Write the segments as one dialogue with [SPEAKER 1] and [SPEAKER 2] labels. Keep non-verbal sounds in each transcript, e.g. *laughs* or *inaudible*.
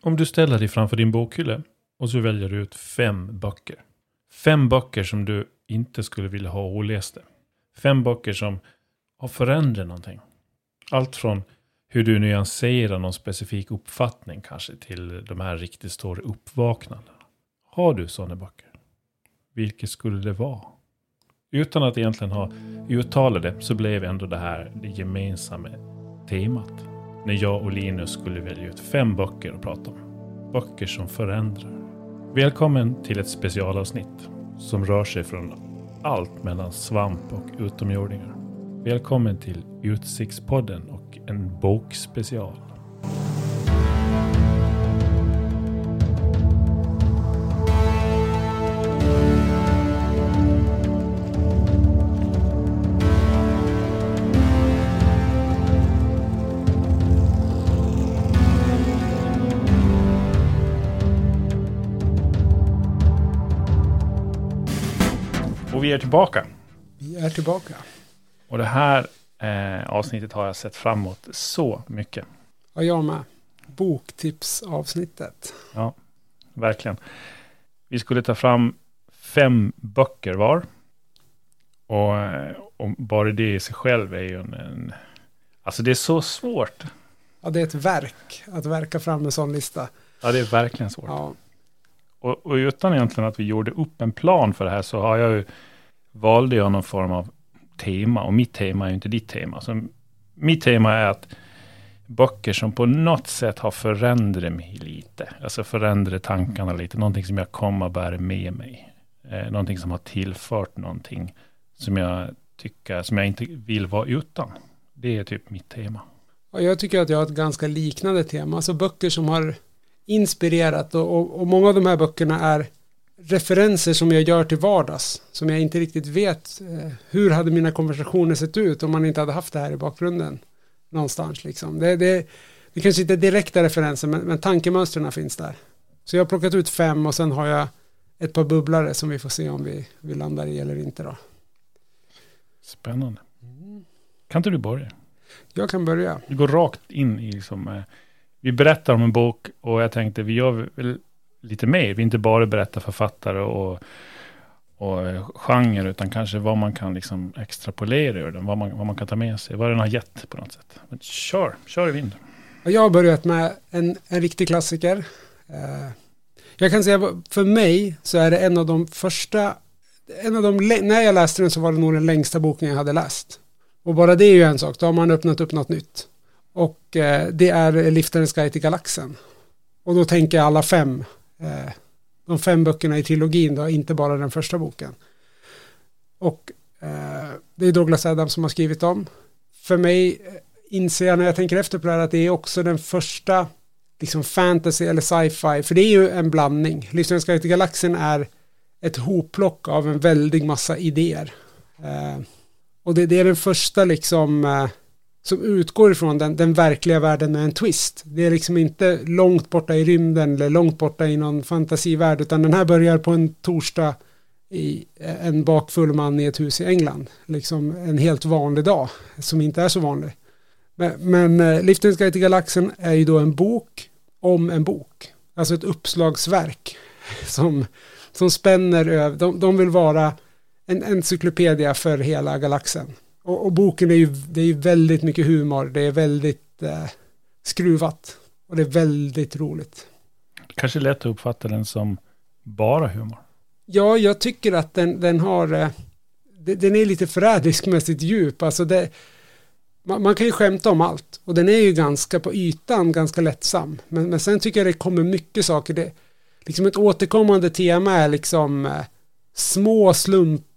[SPEAKER 1] Om du ställer dig framför din bokhylla och så väljer du ut fem böcker. Fem böcker som du inte skulle vilja ha olästa. Fem böcker som har förändrat någonting. Allt från hur du nyanserar någon specifik uppfattning kanske till de här riktigt stora uppvaknandena. Har du sådana böcker? Vilket skulle det vara? Utan att egentligen ha uttalat det så blev ändå det här det gemensamma temat. När jag och Linus skulle välja ut fem böcker att prata om. Böcker som förändrar. Välkommen till ett specialavsnitt som rör sig från allt mellan svamp och utomjordingar. Välkommen till Utsiktspodden och en bokspecial. Vi är tillbaka.
[SPEAKER 2] Vi är tillbaka.
[SPEAKER 1] Och det här eh, avsnittet har jag sett fram emot så mycket.
[SPEAKER 2] Ja, jag med. Boktipsavsnittet.
[SPEAKER 1] Ja, verkligen. Vi skulle ta fram fem böcker var. Och, eh, och bara det i sig själv är ju en, en... Alltså det är så svårt.
[SPEAKER 2] Ja, det är ett verk att verka fram en sån lista.
[SPEAKER 1] Ja, det är verkligen svårt.
[SPEAKER 2] Ja,
[SPEAKER 1] Och, och utan egentligen att vi gjorde upp en plan för det här så har jag ju valde jag någon form av tema. Och mitt tema är ju inte ditt tema. Så mitt tema är att böcker som på något sätt har förändrat mig lite. Alltså förändrat tankarna lite. Någonting som jag kommer att bära med mig. Eh, någonting som har tillfört någonting som jag tycker, som jag inte vill vara utan. Det är typ mitt tema.
[SPEAKER 2] och jag tycker att jag har ett ganska liknande tema. Alltså böcker som har inspirerat och, och, och många av de här böckerna är referenser som jag gör till vardags. Som jag inte riktigt vet eh, hur hade mina konversationer sett ut om man inte hade haft det här i bakgrunden. Någonstans liksom. Det, det, det kanske inte är direkta referenser men, men tankemönstren finns där. Så jag har plockat ut fem och sen har jag ett par bubblare som vi får se om vi, vi landar i eller inte då.
[SPEAKER 1] Spännande. Kan inte du börja?
[SPEAKER 2] Jag kan börja.
[SPEAKER 1] Vi går rakt in i liksom, eh, vi berättar om en bok och jag tänkte vi gör väl lite mer. Vi inte bara berättar författare och, och eh, genre utan kanske vad man kan liksom extrapolera ur den. Vad man, vad man kan ta med sig. Vad den har gett på något sätt. Men kör, kör i vind.
[SPEAKER 2] Jag har börjat med en, en riktig klassiker. Eh, jag kan säga för mig så är det en av de första, en av de, när jag läste den så var det nog den längsta boken jag hade läst. Och bara det är ju en sak, då har man öppnat upp något nytt. Och eh, det är Liftarens guide till galaxen. Och då tänker jag alla fem, eh, de fem böckerna i trilogin då, inte bara den första boken. Och eh, det är Douglas Adams som har skrivit dem. För mig eh, inser jag när jag tänker efter på det här att det är också den första liksom fantasy eller sci-fi, för det är ju en blandning. Lyssnarens guide till galaxen är ett hopplock av en väldig massa idéer. Eh, och det, det är den första liksom eh, som utgår ifrån den, den verkliga världen med en twist. Det är liksom inte långt borta i rymden eller långt borta i någon fantasivärld, utan den här börjar på en torsdag i en bakfull man i ett hus i England. Liksom en helt vanlig dag som inte är så vanlig. Men, men eh, Liftens guide till galaxen är ju då en bok om en bok. Alltså ett uppslagsverk *laughs* som, som spänner över, de, de vill vara en encyklopedia för hela galaxen. Och, och boken är ju, det är ju väldigt mycket humor, det är väldigt eh, skruvat och det är väldigt roligt.
[SPEAKER 1] Kanske lätt att uppfatta den som bara humor.
[SPEAKER 2] Ja, jag tycker att den, den har, eh, de- den är lite förrädisk med sitt djup. Alltså det, man, man kan ju skämta om allt och den är ju ganska på ytan ganska lättsam. Men, men sen tycker jag det kommer mycket saker. Det, liksom ett återkommande tema är liksom eh, små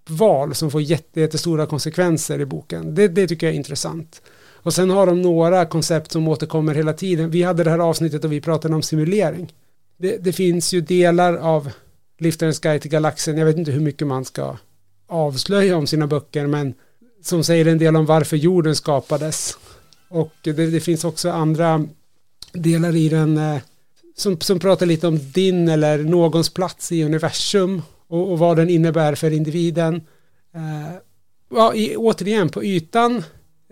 [SPEAKER 2] val som får jätte, jättestora konsekvenser i boken. Det, det tycker jag är intressant. Och sen har de några koncept som återkommer hela tiden. Vi hade det här avsnittet och vi pratade om simulering. Det, det finns ju delar av Liftarens guide till galaxen. Jag vet inte hur mycket man ska avslöja om sina böcker, men som säger en del om varför jorden skapades. Och det, det finns också andra delar i den eh, som, som pratar lite om din eller någons plats i universum och, och vad den innebär för individen. Eh, ja, i, återigen, på ytan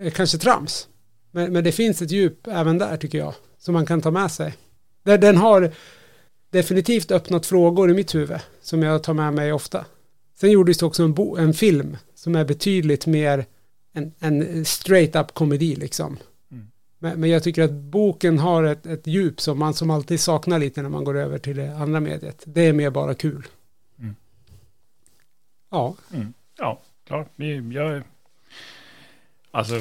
[SPEAKER 2] eh, kanske trams. Men, men det finns ett djup även där tycker jag, som man kan ta med sig. Den, den har definitivt öppnat frågor i mitt huvud som jag tar med mig ofta. Sen gjordes det också en, bo, en film som är betydligt mer en, en straight up komedi liksom.
[SPEAKER 1] Mm.
[SPEAKER 2] Men, men jag tycker att boken har ett, ett djup som man som alltid saknar lite när man går över till det andra mediet. Det är mer bara kul. Ja,
[SPEAKER 1] Mm. Ja, klart. Vi- Jag, alltså,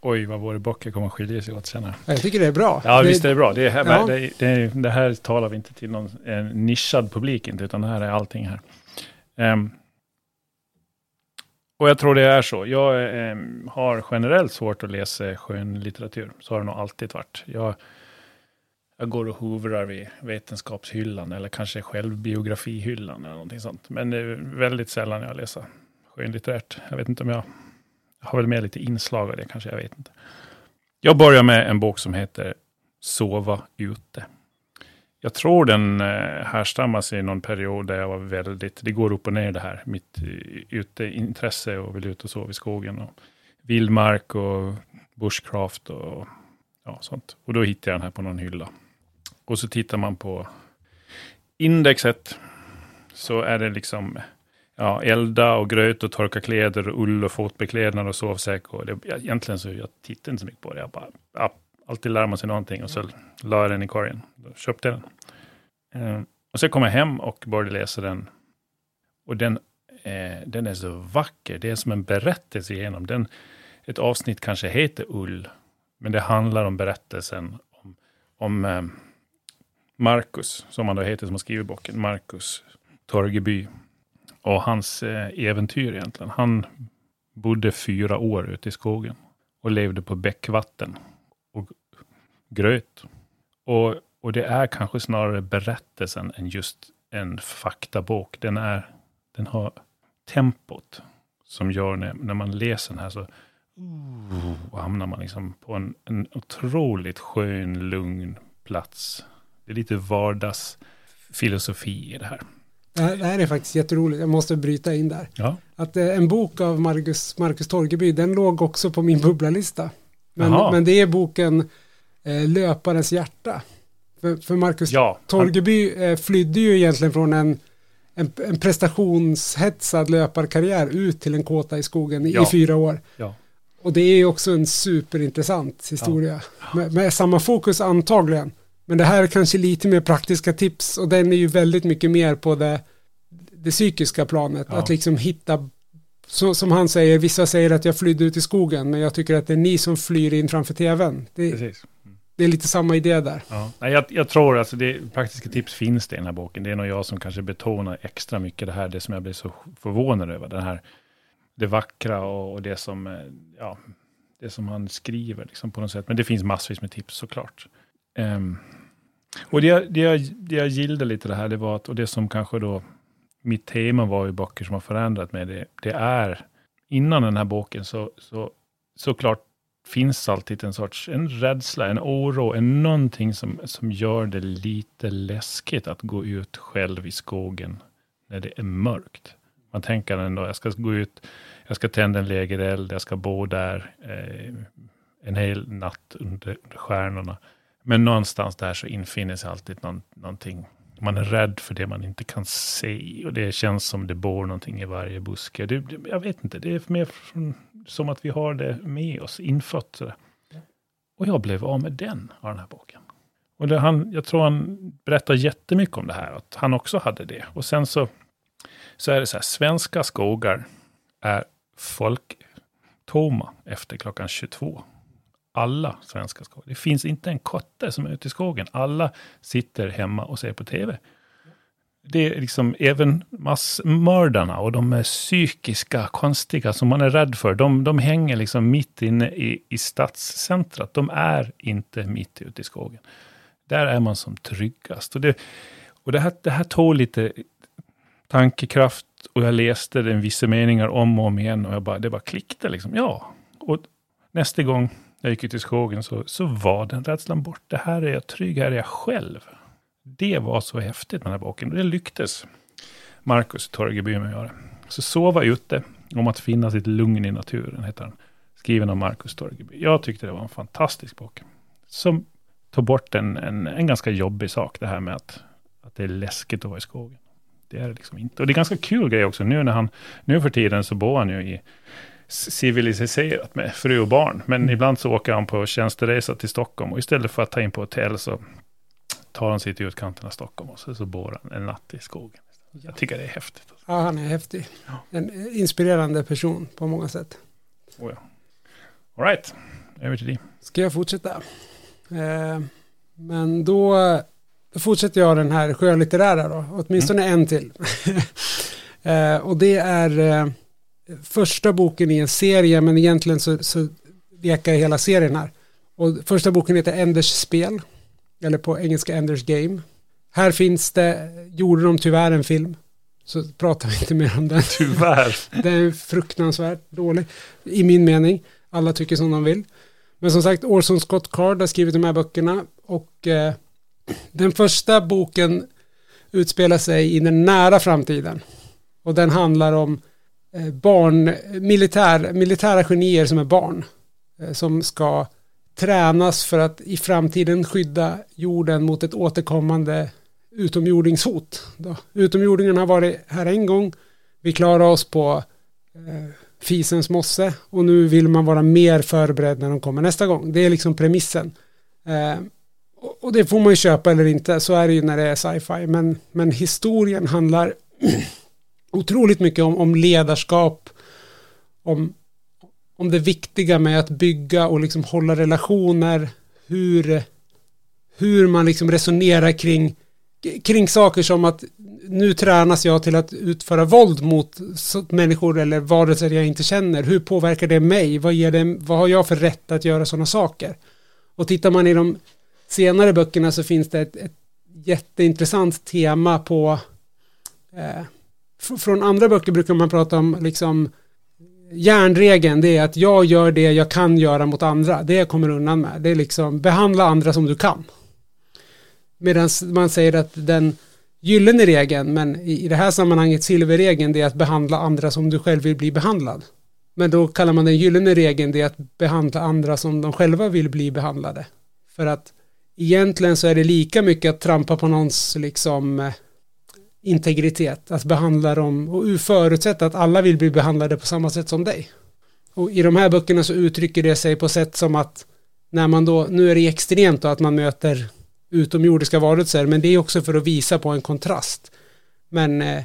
[SPEAKER 1] oj vad våra böcker kommer att skilja sig åt sen här.
[SPEAKER 2] jag tycker det är bra.
[SPEAKER 1] Ja,
[SPEAKER 2] det,
[SPEAKER 1] visst är det bra. Det, här,
[SPEAKER 2] Ja.
[SPEAKER 1] det, det, det här talar vi inte till någon en nischad publik, inte, utan det här är allting här. Ehm, och jag tror det är så. Jag ehm, har generellt svårt att läsa skönlitteratur. Så har det nog alltid varit. Jag, jag går och hovrar vid vetenskapshyllan eller kanske självbiografihyllan eller någonting sånt. Men det är väldigt sällan jag läser skönlitterärt. Jag vet inte om jag, jag har väl med lite inslag av det kanske, jag vet inte. Jag börjar med en bok som heter Sova ute. Jag tror den eh, härstammar sig i någon period där jag var väldigt, det går upp och ner det här, mitt eh, uteintresse och vill ut och sova i skogen och vildmark och bushcraft och ja, sånt. Och då hittade jag den här på någon hylla. Och så tittar man på indexet så är det liksom ja, elda och gröt och torka kläder och ull och fotbeklädnad och sovsäck. Och det, jag- egentligen så jag tittar inte så mycket på det. Jag bara, ja, alltid lär man sig någonting och så la jag den i korgen. Då köpte jag den. Eh, och så kom jag hem och började läsa den. Och den, eh, den är så vacker. Det är som en berättelse igenom. Den, ett avsnitt kanske heter Ull, men det handlar om berättelsen om, om eh, Marcus, som han då heter som har skrivit boken, Marcus Torgeby. Och hans eh, äventyr egentligen. Han bodde fyra år ute i skogen och levde på bäckvatten och gröt. Och, och det är kanske snarare berättelsen än just en faktabok. Den, är, den har tempot som gör när, när man läser den här så uh, hamnar man liksom på en, en otroligt skön, lugn plats. Det är lite vardagsfilosofi i det här.
[SPEAKER 2] det, här, det här är faktiskt jätteroligt. Jag måste bryta in där.
[SPEAKER 1] Ja,
[SPEAKER 2] Att eh, en bok av Marcus, Marcus Torgeby, den låg också på min bubblalista. Men, men det är boken eh, Löparens hjärta. För, för Marcus
[SPEAKER 1] ja han,
[SPEAKER 2] Torgeby eh, flydde ju egentligen från en, en, en prestationshetsad löparkarriär ut till en kåta i skogen i,
[SPEAKER 1] Ja.
[SPEAKER 2] i fyra år.
[SPEAKER 1] ja,
[SPEAKER 2] Och det är också en superintressant historia. Med, med samma fokus antagligen. Men det här är kanske lite mer praktiska tips och den är ju väldigt mycket mer på det, det psykiska planet.
[SPEAKER 1] Ja.
[SPEAKER 2] Att liksom hitta, så, som han säger, vissa säger att jag flydde ut i skogen men jag tycker att det är ni som flyr in framför tvn. Det,
[SPEAKER 1] precis.
[SPEAKER 2] det är lite samma idé där.
[SPEAKER 1] Ja. Nej, jag, jag tror alltså det, praktiska tips finns det i den här boken. Det är nog jag som kanske betonar extra mycket det här, det som jag blir så förvånad över. Den här, det vackra och, och det som, eh, ja, det som han skriver liksom på något sätt. Men det finns massvis med tips såklart. Ehm, och det, jag- det, jag, det jag gillade lite det här, det var att, och det som kanske då, mitt tema var ju böcker som har förändrat mig, det, det är, innan den här boken så, så såklart finns alltid en sorts en rädsla, en oro, en någonting som, som gör det lite läskigt att gå ut själv i skogen när det är mörkt. Man tänker ändå, jag ska gå ut, jag ska tända en lägereld, jag ska bo där eh, en hel natt under, under stjärnorna. Men någonstans där så infinner sig alltid någon, någonting. Man är rädd för det man inte kan se och det känns som det bor någonting i varje buske. Det, det, jag vet inte, det är mer från, som att vi har det med oss, infött. sådär. Och jag blev av med den av den här boken. Och det, han, jag tror han berättar jättemycket om det här, att han också hade det. Och sen så, så är det så här, svenska skogar är folktomma efter klockan 22. Alla svenska skogar. Det finns inte en kotte som är ute i skogen. Alla sitter hemma och ser på tv. Det är liksom även massmördarna och de är psykiska, konstiga som man är rädd för. De, de hänger liksom mitt inne i, i stadscentrat. De är inte mitt ute i skogen. Där är man som tryggast. Och det, och det, här, det här tog lite tankekraft och jag läste den vissa meningar om och om igen och jag bara, det bara klickade liksom. Ja, och nästa gång jag gick ut i skogen så, så var den rädslan borta. Här är jag trygg, här är jag själv. Det var så häftigt med den här boken. Och det lycktes Marcus Torgeby med att göra. Så Sova ute, om att finna sitt lugn i naturen, heter den. Skriven av Marcus Torgeby. Jag tyckte det var en fantastisk bok. Som tar bort en, en, en ganska jobbig sak, det här med att, att det är läskigt att vara i skogen. Det är det liksom inte. Och det är ganska kul grej också, nu när han, nu för tiden så bor han ju i civiliserat med fru och barn. Men mm. ibland så åker han på tjänsteresa till Stockholm och istället för att ta in på hotell så tar han sig till utkanten av Stockholm och så, så bor han en natt i skogen. Jag tycker det är häftigt.
[SPEAKER 2] Ja, han är häftig. En inspirerande person på många sätt.
[SPEAKER 1] Oh ja. All right, över till dig.
[SPEAKER 2] Ska jag fortsätta? Eh, men då, då, fortsätter jag den här skönlitterära då, åtminstone mm. en till. *laughs* eh, och det är eh, första boken i en serie, men egentligen så, så lekar hela serien här. Och första boken heter Enders spel, eller på engelska Enders game. Här finns det, gjorde de tyvärr en film, så pratar vi inte mer om den.
[SPEAKER 1] Tyvärr. *laughs*
[SPEAKER 2] den är fruktansvärt dålig, i min mening. Alla tycker som de vill. Men som sagt, Orson Scott Card har skrivit de här böckerna och eh, den första boken utspelar sig i den nära framtiden. Och den handlar om Eh, barn, militär, militära genier som är barn. Eh, som ska tränas för att i framtiden skydda jorden mot ett återkommande utomjordingshot. Då. Utomjordingen har varit här en gång. Vi klarar oss på eh, fisens mosse och nu vill man vara mer förberedd när de kommer nästa gång. Det är liksom premissen. Eh, och det får man ju köpa eller inte, så är det ju när det är sci-fi. Men, men historien handlar *clears throat* otroligt mycket om, om ledarskap, om, om det viktiga med att bygga och liksom hålla relationer, hur, hur man liksom resonerar kring, kring saker som att nu tränas jag till att utföra våld mot människor eller varelser jag inte känner. Hur påverkar det mig? Vad, ger det, vad har jag för rätt att göra sådana saker? Och tittar man i de senare böckerna så finns det ett, ett jätteintressant tema på eh, från andra böcker brukar man prata om liksom järnregeln det är att jag gör det jag kan göra mot andra. Det jag kommer undan med. Det är liksom behandla andra som du kan. Medan man säger att den gyllene regeln, men i det här sammanhanget silverregeln, det är att behandla andra som du själv vill bli behandlad. Men då kallar man den gyllene regeln det är att behandla andra som de själva vill bli behandlade. För att egentligen så är det lika mycket att trampa på någons liksom eh, integritet, att behandla dem och förutsätta att alla vill bli behandlade på samma sätt som dig. Och i de här böckerna så uttrycker det sig på sätt som att när man då, nu är det extremt då att man möter utomjordiska varelser, men det är också för att visa på en kontrast. Men eh,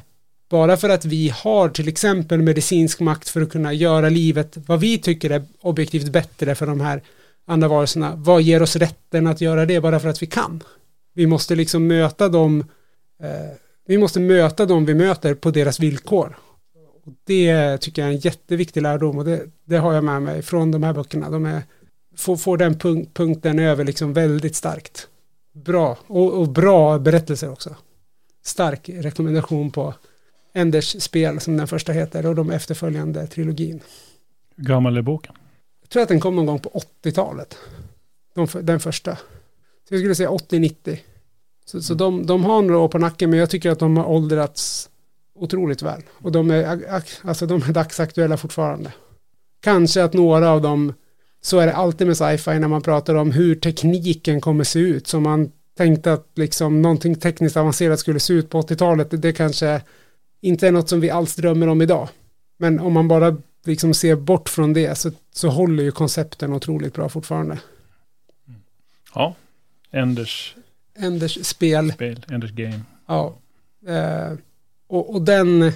[SPEAKER 2] bara för att vi har till exempel medicinsk makt för att kunna göra livet vad vi tycker är objektivt bättre för de här andra varelserna, vad ger oss rätten att göra det bara för att vi kan? Vi måste liksom möta dem, eh, vi måste möta dem vi möter på deras villkor. Och det tycker jag är en jätteviktig lärdom och det, det har jag med mig från de här böckerna. De är, får, får den punkt, punkten över liksom väldigt starkt bra och, och, bra berättelser också. Stark rekommendation på Enders spel som den första heter och de efterföljande trilogin.
[SPEAKER 1] Hur gammal är boken?
[SPEAKER 2] Jag tror att den kom någon gång på 80-talet. De, den första. Så jag skulle säga 80-90. Så, så de, de har några år på nacken men jag tycker att de har åldrats otroligt väl. Och de är, alltså de är dagsaktuella fortfarande. Kanske att några av dem så är det alltid med sci-fi när man pratar om hur tekniken kommer se ut. Så man tänkte att liksom någonting tekniskt avancerat skulle se ut på 80-talet. Det kanske inte är något som vi alls drömmer om idag. Men om man bara liksom ser bort från det så, så håller ju koncepten otroligt bra fortfarande.
[SPEAKER 1] Ja, Enders,
[SPEAKER 2] Enders spel.
[SPEAKER 1] spel. Enders game.
[SPEAKER 2] Ja. Eh, och, och den,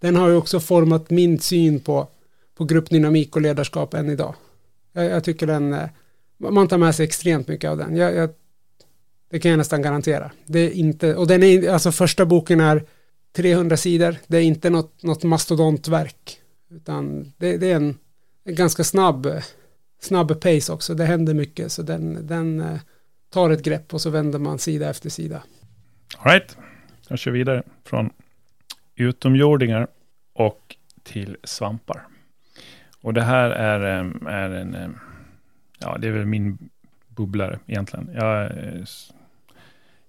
[SPEAKER 2] den har ju också format min syn på, på gruppdynamik och ledarskap än idag. Jag, jag, tycker den, eh, man tar med sig extremt mycket av den. Jag, jag, det kan jag nästan garantera. Det är inte, och den är, alltså första boken är 300 sidor. Det är inte något, något mastodontverk. Utan det, det är en, en, ganska snabb, snabb pace också. Det händer mycket. Så den, den eh, tar ett grepp och så vänder man sida efter sida.
[SPEAKER 1] All right. Jag kör vidare från utomjordingar och till svampar. Och det här är, är en, ja det är väl min bubblare egentligen. Jag, eh,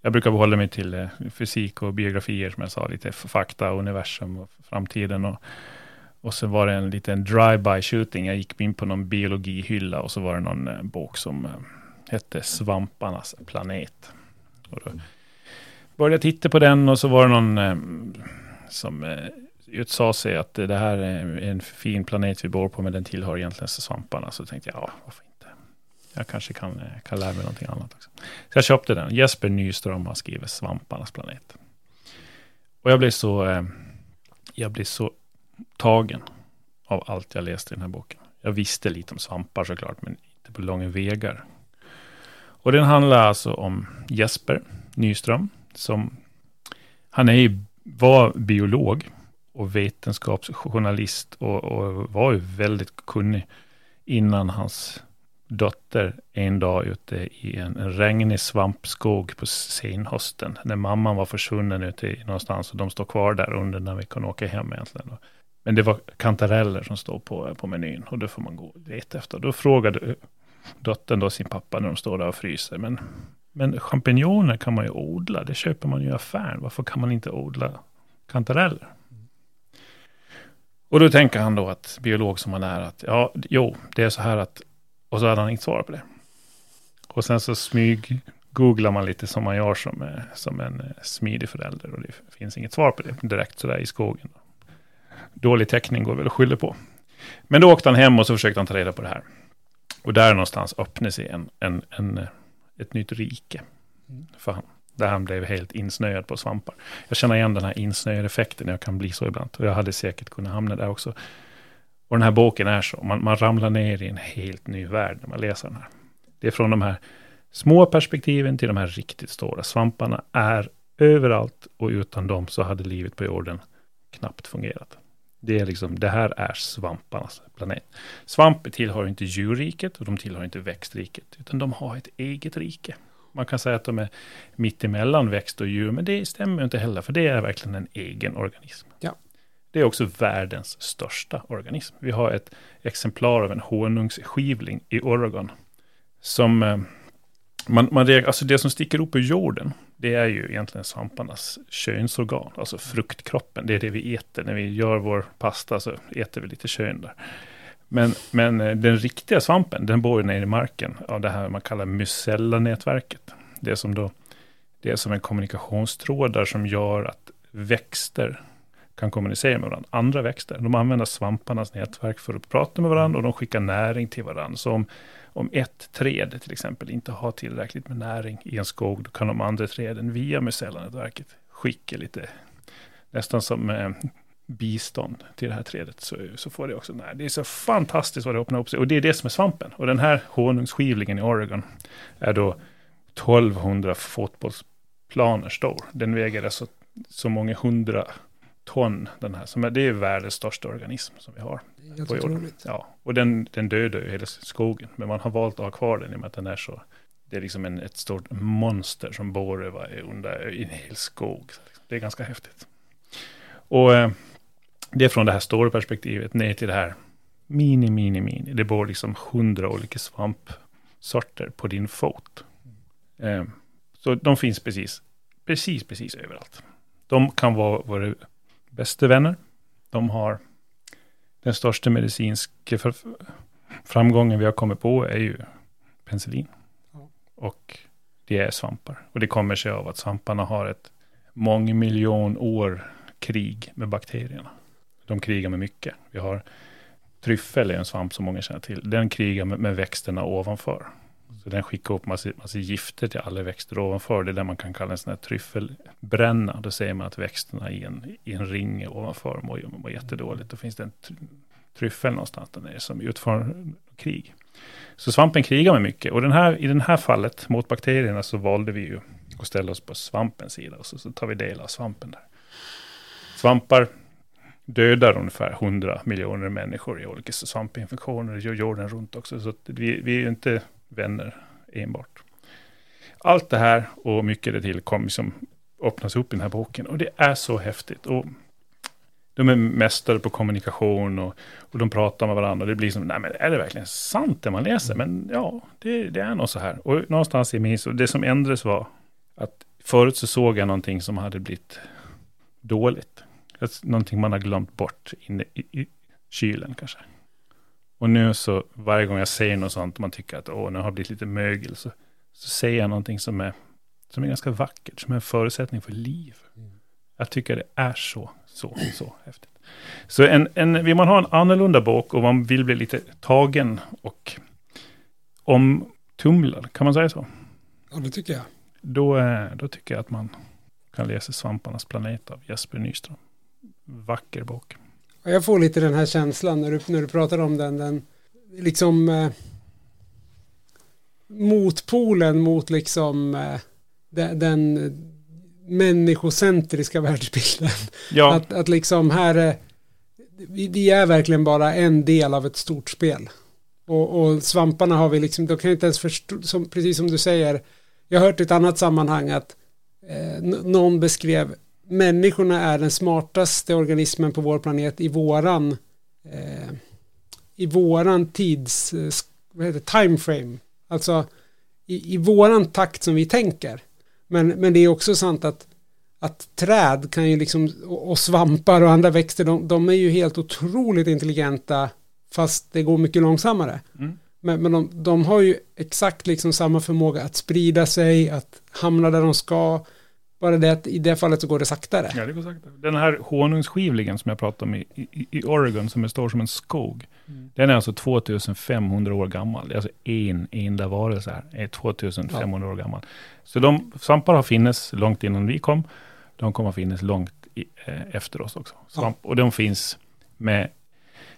[SPEAKER 1] jag brukar behålla mig till eh, fysik och biografier som jag sa, lite fakta, universum och framtiden. Och, och så var det en liten drive-by shooting. Jag gick in på någon biologihylla och så var det någon eh, bok som, hette Svamparnas planet. Och då började jag titta på den och så var det någon eh, som eh, utsade sig att det här är en fin planet vi bor på, men den tillhör egentligen svamparna. Så tänkte jag, ja, varför inte? Jag kanske kan, eh, kan lära mig någonting annat också. Så jag köpte den. Jesper Nyström har skrivit Svamparnas planet. Och jag blev så, eh, jag blev så tagen av allt jag läste i den här boken. Jag visste lite om svampar såklart, men inte på långa vägar. Och den handlar alltså om Jesper Nyström, som han är, var biolog och vetenskapsjournalist och, och var ju väldigt kunnig innan hans dotter en dag ute i en, regnig svampskog på senhösten. När mamman var försvunnen ute någonstans och de står kvar där under när vi kan åka hem egentligen. Men det var kantareller som stod på, på menyn och då får man gå och leta efter. Då frågade dottern då sin pappa när de står där och fryser. Men, men champinjoner kan man ju odla, det köper man ju i affären. Varför kan man inte odla kantareller? Och då tänker han då att, biolog som han är, att ja, jo, det är så här att, och så hade han inget svar på det. Och sen så smyg googlar man lite som man gör som, eh, som en eh, smidig förälder och det finns inget svar på det direkt sådär i skogen. Dålig täckning går väl att skylla på. Men då åkte han hem och så försökte han ta reda på det här. Och där någonstans öppnade sig en, en, en, eh, ett nytt rike för han. Där han blev helt insnöad på svampar. Jag känner igen den här insnöade effekten, jag kan bli så ibland. Och jag hade säkert kunnat hamna där också. Och den här boken är så, man, man ramlar ner i en helt ny värld när man läser den här. Det är från de här små perspektiven till de här riktigt stora. Svamparna är överallt och utan dem så hade livet på jorden knappt fungerat. Det, är liksom, det här är svamparnas planet. Svamp tillhör inte djurriket och de tillhör inte växtriket, utan de har ett eget rike. Man kan säga att de är mittemellan växt och djur, men det stämmer inte heller, för det är verkligen en egen organism.
[SPEAKER 2] Ja.
[SPEAKER 1] Det är också världens största organism. Vi har ett exemplar av en honungsskivling i Oregon, som eh, man, man, alltså det som sticker upp ur jorden, det är ju egentligen svamparnas könsorgan, alltså fruktkroppen. Det är det vi äter. När vi gör vår pasta så äter vi lite kön där. Men, men eh, den riktiga svampen, den bor ju nere i marken av det här man kallar mycella-nätverket. Det är som då, det är som en kommunikationstrådar som gör att växter kan kommunicera med varandra. Andra växter, de använder svamparnas nätverk för att prata med varandra och de skickar näring till varandra. Så om, om ett träd till exempel inte har tillräckligt med näring i en skog, då kan de andra träden via mycellanätverket skicka lite, nästan som eh, bistånd till det här trädet, så, så får det också näring. Det är så fantastiskt vad det öppnar upp sig. Och det är det som är svampen. Och den här honungsskivlingen i Oregon är då 1200 fotbollsplaner stor. Den väger alltså så många hundra ton, den här. Som är, det är världens största organism som vi har.
[SPEAKER 2] Helt otroligt.
[SPEAKER 1] Ja, och den, den dödar ju hela skogen. Men man har valt att ha kvar den i och med att den är så... Det är liksom en, ett stort monster som bor under i en hel skog. Det är ganska häftigt. Och eh, det är från det här stora perspektivet ner till det här mini, mini, mini. Det bor liksom hundra olika svampsorter på din fot. Eh, så de finns precis, precis, precis överallt. De kan vara våra bästa vänner. De har den största medicinska framgången vi har kommit på är ju penicillin. Och det är svampar. Och det kommer sig av att svamparna har ett mångmiljon år krig med bakterierna. De krigar med mycket. Vi har tryffel är en svamp som många känner till. Den krigar med, med växterna ovanför. Så den skickar upp massa, massa gifter till alla växter ovanför. Det är det man kan kalla en sån här tryffelbränna. Då säger man att växterna i en, i en ring ovanför mår, mår jättedåligt. Då finns det en tryffel någonstans där nere som utför krig. Så svampen krigar med mycket. Och den här, i det här fallet mot bakterierna så valde vi ju att ställa oss på svampens sida. Och så, så tar vi del av svampen där. Svampar dödar ungefär 100 miljoner människor i olika svampinfektioner jorden runt också. Så vi, vi är ju inte vänner enbart. Allt det här och mycket det till kommer som öppnas upp i den här boken. Och det är så häftigt. Och de är mästare på kommunikation och, och de pratar med varandra. Det blir som, nej men är det verkligen sant det man läser? Men ja, det, det är nog så här. Och någonstans i min, det som ändrades var att förut så såg jag någonting som hade blivit dåligt. Någonting man har glömt bort inne i, i kylen kanske. Och nu så varje gång jag säger något sånt, man tycker att åh, nu har det blivit lite mögel, så, så säger jag någonting som är, som är ganska vackert, som är en förutsättning för liv. Jag tycker det är så, så, så häftigt. Så en, en, vill man ha en annorlunda bok och man vill bli lite tagen och omtumlad, kan man säga så?
[SPEAKER 2] Ja, det tycker jag.
[SPEAKER 1] Då, eh, då tycker jag att man kan läsa Svamparnas planet av Jesper Nyström. Vacker bok.
[SPEAKER 2] Jag får lite den här känslan när du, när du pratar om den. den liksom eh, motpolen mot liksom eh, den, den människocentriska *laughs* världsbilden.
[SPEAKER 1] Ja,
[SPEAKER 2] Att, att liksom här är, vi, vi är verkligen bara en del av ett stort spel. Och, och svamparna har vi liksom, då kan jag inte ens förstå, som, precis som du säger, jag har hört i ett annat sammanhang att eh, någon beskrev människorna är den smartaste organismen på vår planet i våran eh, i våran tids, eh, vad heter time frame. Alltså i, i våran takt som vi tänker. Men, men det är också sant att, att träd kan ju liksom, och, och svampar och andra växter, de, de är ju helt otroligt intelligenta fast det går mycket långsammare.
[SPEAKER 1] Mm.
[SPEAKER 2] Men, men de, de har ju exakt liksom samma förmåga att sprida sig, att hamna där de ska. Bara det att i det fallet så går det saktare.
[SPEAKER 1] ja det går sagt. Den här honungsskivlingen som jag pratade om i, i, i Oregon, som är stor som en skog,
[SPEAKER 2] Mm.
[SPEAKER 1] den är alltså 2500 år gammal. Det är alltså en enda varelse här, är 2500 år gammal. Så de svampar har funnits långt innan vi kom. De kommer att finnas långt i, eh, efter oss också. Svamp, Och de finns med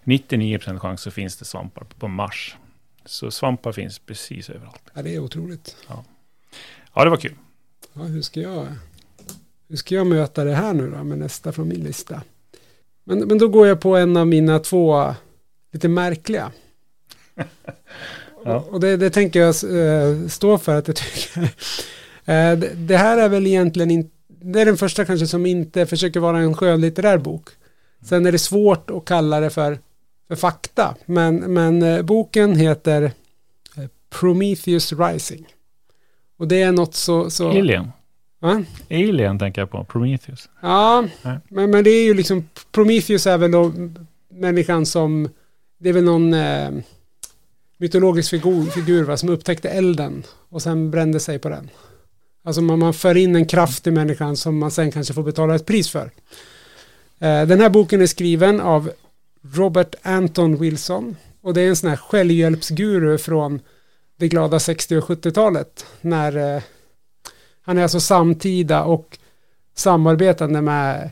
[SPEAKER 1] 99% chans så finns det svampar på Mars. Så svampar finns precis överallt.
[SPEAKER 2] Ja, det är otroligt.
[SPEAKER 1] Ja, det var kul.
[SPEAKER 2] Ja, hur ska jag hur ska jag möta det här nu då med nästa från min lista? Men, men då går jag på en av mina två lite märkliga.
[SPEAKER 1] Ja.
[SPEAKER 2] Och, det, det tänker jag eh, stå för att jag tycker. Eh, det, här är väl egentligen inte, det är den första kanske som inte försöker vara en skönlitterär bok. Sen är det svårt att kalla det för, för fakta. Men, men eh, boken heter Prometheus Rising. Och det är något så... så
[SPEAKER 1] Alien.
[SPEAKER 2] Va?
[SPEAKER 1] Alien tänker jag på. Prometheus.
[SPEAKER 2] Ja,
[SPEAKER 1] Nej.
[SPEAKER 2] men, men det är ju liksom Prometheus är väl då människan som det är väl någon eh, mytologisk figur, figur va, som upptäckte elden och sen brände sig på den. Alltså man, man för in en kraft i människan som man sen kanske får betala ett pris för. Eh, den här boken är skriven av Robert Anton Wilson och det är en sån här självhjälpsguru från det glada 60 och 70-talet när eh, han är alltså samtida och samarbetande med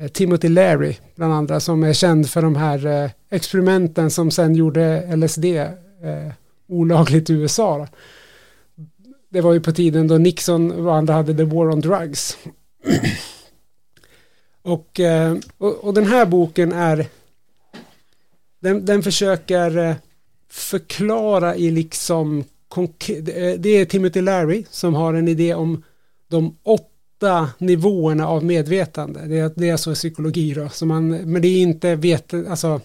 [SPEAKER 2] eh, Timothy Leary bland andra som är känd för de här eh, experimenten som sen gjorde LSD eh, olagligt i USA. Det var ju på tiden då Nixon och andra hade the war on drugs. *clears throat* och, eh, och, och den här boken är den, den försöker eh, förklara i liksom Eh, det är- Timothy Larry som har en idé om de åtta nivåerna av medvetande. Det är, det är alltså psykologi då. Så man, men det är inte vet, alltså,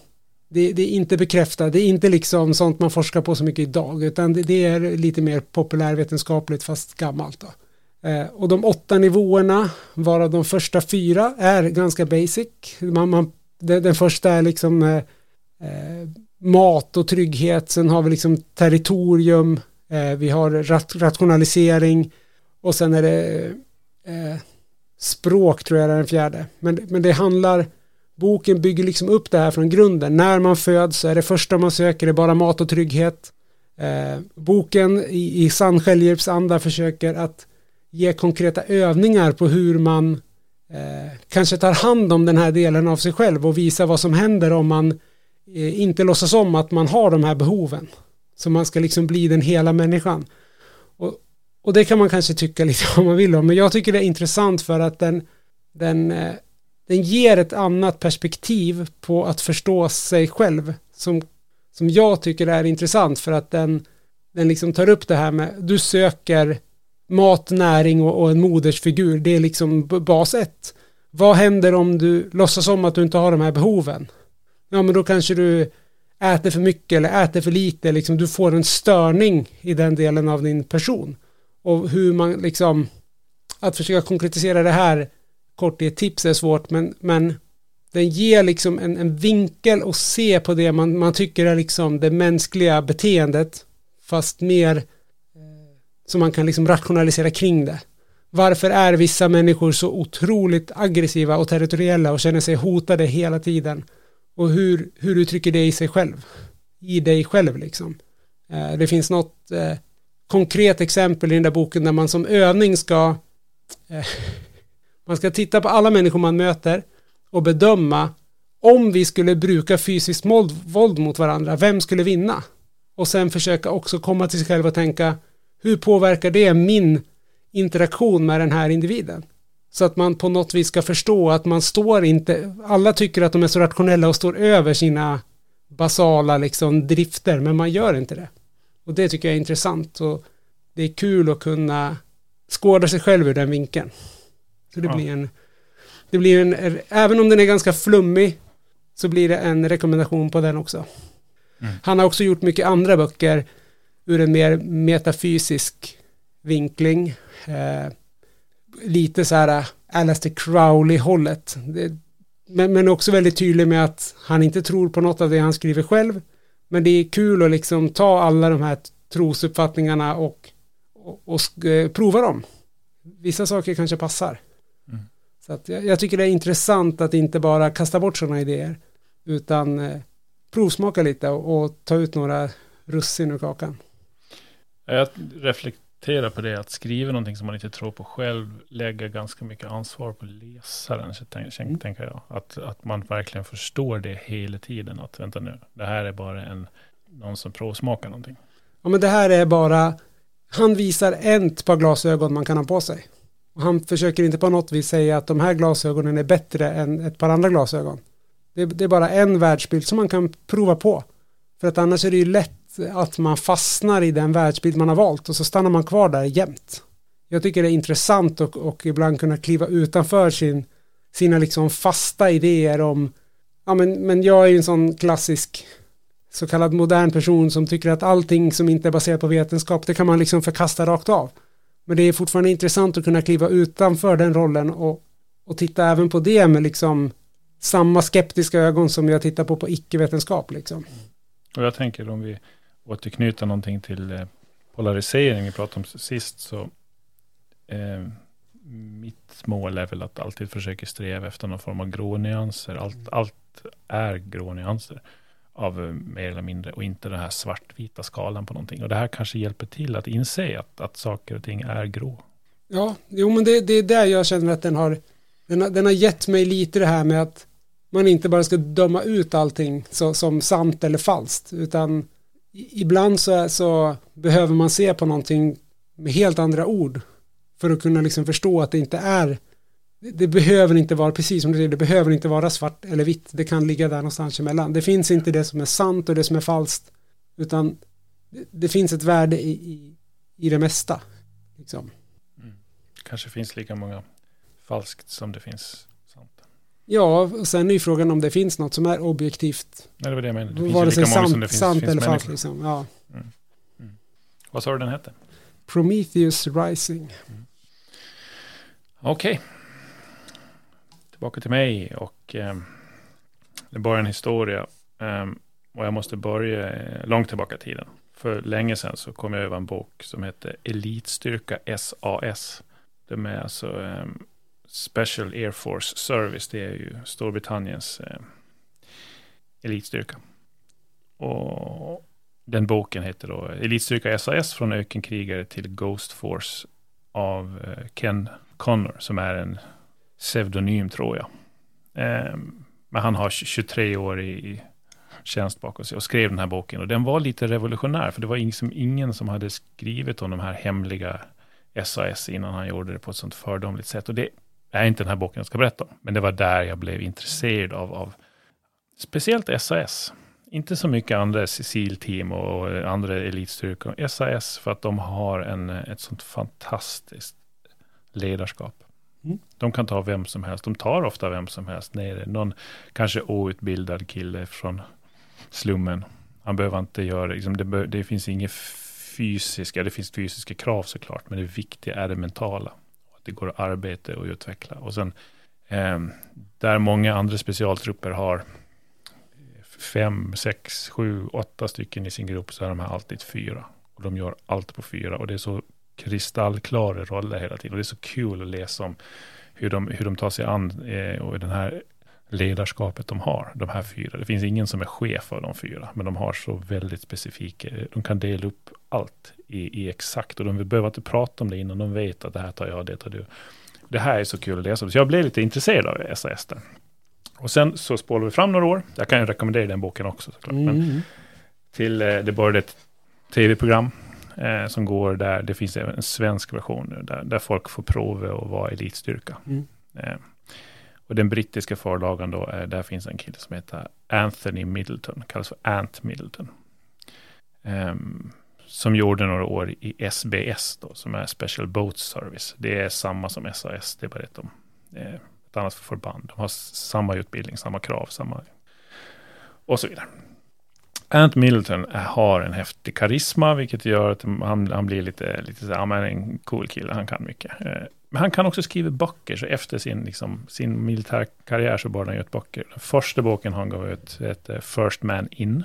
[SPEAKER 2] det, det är inte bekräftat, det är inte liksom sånt man forskar på så mycket idag, utan det, det är lite mer populärvetenskapligt fast gammalt då. Eh, och de åtta nivåerna, varav de första fyra är ganska basic. Man, man, den, den första är liksom eh, eh mat och trygghet, sen har vi liksom territorium, Eh, vi har rat, rationalisering och sen är det eh, språk tror jag är den fjärde. Men, men det handlar, boken bygger liksom upp det här från grunden. När man föds så är det första man söker är bara mat och trygghet. Eh, boken i, i sann självhjälpsanda försöker att ge konkreta övningar på hur man eh, kanske tar hand om den här delen av sig själv och visa vad som händer om man eh, inte låtsas om att man har de här behoven. Så man ska liksom bli den hela människan. Och, och det kan man kanske tycka *laughs* lite om man vill om, men jag tycker det är intressant för att den, den, eh, den ger ett annat perspektiv på att förstå sig själv som, som jag tycker är intressant för att den, den liksom tar upp det här med, du söker mat, näring och, och en modersfigur, det är liksom bas ett. Vad händer om du låtsas om att du inte har de här behoven? Ja, men då kanske du äter för mycket eller äter för lite, liksom du får en störning i den delen av din person. Och hur man liksom, att försöka konkretisera det här kort i ett tips är svårt, men, men den ger liksom en, en vinkel och se på det man, man tycker är liksom det mänskliga beteendet fast mer eh, så man kan liksom rationalisera kring det. Varför är vissa människor så otroligt aggressiva och territoriella och känner sig hotade hela tiden? Och hur, hur uttrycker det i sig själv? I dig själv liksom. Eh, det finns något eh, konkret exempel i den där boken där man som övning ska eh, *laughs* man ska titta på alla människor man möter och bedöma om vi skulle bruka fysiskt våld mot varandra, vem skulle vinna? Och sen försöka också komma till sig själv och tänka hur påverkar det min interaktion med den här individen? Så att man på något vis ska förstå att man står inte, alla tycker att de är så rationella och står över sina basala liksom drifter, men man gör inte det. Och det tycker jag är intressant och det är kul att kunna skåda sig själv ur den vinkeln. Så det ja. blir en, det blir en, även om den är ganska flummig, så blir det en rekommendation på den också. Mm. Han har också gjort mycket andra böcker ur en mer metafysisk vinkling. Eh, lite så här Alastair Crowley-hållet. Men, men också väldigt tydlig med att han inte tror på något av det han skriver själv. Men det är kul att liksom ta alla de här trosuppfattningarna och, och, och eh, prova dem. Vissa saker kanske passar. Mm. Så att jag, jag, tycker det är intressant att inte bara kasta bort sådana idéer. Utan eh, provsmaka lite och, och, ta ut några russin ur kakan.
[SPEAKER 1] Jag reflekterar på det, att skriva någonting som man inte tror på själv lägger ganska mycket ansvar på läsaren, mm. tänker jag. Att, att man verkligen förstår det hela tiden, att vänta nu, det här är bara en, någon som provsmakar någonting.
[SPEAKER 2] Ja, men det här är bara, han visar ett par glasögon man kan ha på sig. Och han försöker inte på något vis säga att de här glasögonen är bättre än ett par andra glasögon. Det, det, är bara en världsbild som man kan prova på. För att annars är det ju lätt att man fastnar i den världsbild man har valt och så stannar man kvar där jämt. Jag tycker det är intressant och, och ibland kunna kliva utanför sin, sina liksom fasta idéer om ja men, men jag är ju en sån klassisk så kallad modern person som tycker att allting som inte är baserat på vetenskap det kan man liksom förkasta rakt av. Men det är fortfarande intressant att kunna kliva utanför den rollen och, och titta även på det med liksom samma skeptiska ögon som jag tittar på på icke-vetenskap liksom.
[SPEAKER 1] Och jag tänker om vi återknyter någonting till eh, polarisering vi pratade om sist så eh, mitt mål är väl att alltid försöka sträva efter någon form av grånyanser. Allt, allt är grånyanser av eh, mer eller mindre och inte den här svartvita skalan på någonting. Och det här kanske hjälper till att inse att, att saker och ting är grå.
[SPEAKER 2] Ja, jo men det, det är där jag känner att den har, den har, den har gett mig lite det här med att man inte bara ska döma ut allting så, som sant eller falskt, utan ibland så, så behöver man se på någonting med helt andra ord för att kunna liksom förstå att det inte är det behöver inte vara, precis som du säger, det behöver inte vara svart eller vitt. Det kan ligga där någonstans emellan. Det finns inte det som är sant och det som är falskt. Utan det, finns ett värde i, i, i det mesta. Liksom.
[SPEAKER 1] Mm. Kanske finns lika många falskt som det finns.
[SPEAKER 2] Ja, och sen är ju frågan om det finns något som är objektivt.
[SPEAKER 1] Nej, det var det jag menade. Det finns Vare sig
[SPEAKER 2] sant, som det finns, sant finns eller falskt. Liksom. Ja. Mm.
[SPEAKER 1] Mm. Vad sa du den hette?
[SPEAKER 2] Prometheus Rising. Mm.
[SPEAKER 1] Okej. Okay tillbaka till mig och eh, det börjar en historia. Eh, och jag måste börja eh, långt tillbaka i tiden. För länge sedan så kom jag över en bok som heter Elitstyrka SAS. De är alltså eh, Special Air Force Service. Det är ju Storbritanniens eh, elitstyrka. Och den boken heter då Elitstyrka SAS från ökenkrigare till Ghost Force av eh, Ken Connor som är en pseudonym tror jag. Eh, men han har 23 år i, tjänst bakom sig och skrev den här boken. Och den var lite revolutionär, för det var liksom ingen som hade skrivit om de här hemliga SAS innan han gjorde det på ett sånt fördomligt sätt. Och det är inte den här boken jag ska berätta om, men det var där jag blev intresserad av, av speciellt SAS. Inte så mycket andra Cecil-team och andra elitstyrkor. SAS för att de har en, ett sånt fantastiskt ledarskap. Mm. De kan ta vem som helst. De tar ofta vem som helst nere. Någon kanske outbildad kille från slummen. Han behöver inte göra, liksom det, det finns inget fysiska, det finns fysiska krav såklart, men det viktiga är det mentala. Att det går att arbeta och utveckla. Och sen Eh, där många andra specialtrupper har fem, sex, sju, åtta stycken i sin grupp så är de här alltid fyra. Och de gör allt på fyra och det är så kristallklara roller hela tiden. Och det är så kul att läsa om hur de, hur de tar sig an eh, och den här ledarskapet de har, de här fyra. Det finns ingen som är chef av de fyra, men de har så väldigt specifika, de kan dela upp allt i, i exakt, och de behöver inte prata om det innan de vet att det här tar jag, det tar du. Det här är så kul att läsa, så jag blev lite intresserad av SAS där. Och sen så spårar vi fram några år, jag kan ju rekommendera den boken också såklart, mm. men till, eh, det började ett tv-program eh, som går där, det finns även en svensk version nu, där, där folk får prova att vara elitstyrka. Mm. Eh, och den brittiska förlagan då, är, där finns en kille som heter Anthony Middleton, kallas för Ant Middleton. Um, som gjorde några år i SBS då, som är Special Boat Service. Det är samma som SAS, det är bara ett, de, eh, ett annat förband. De har samma utbildning, samma krav, samma... Och så vidare. Ant Middleton har en häftig karisma, vilket gör att han, han blir lite, lite så här, en cool kille, han kan mycket. Eh, men han kan också skriva böcker, så efter sin, liksom, sin militärkarriär så började han göra böcker. Den första boken han gav ut heter First Man In,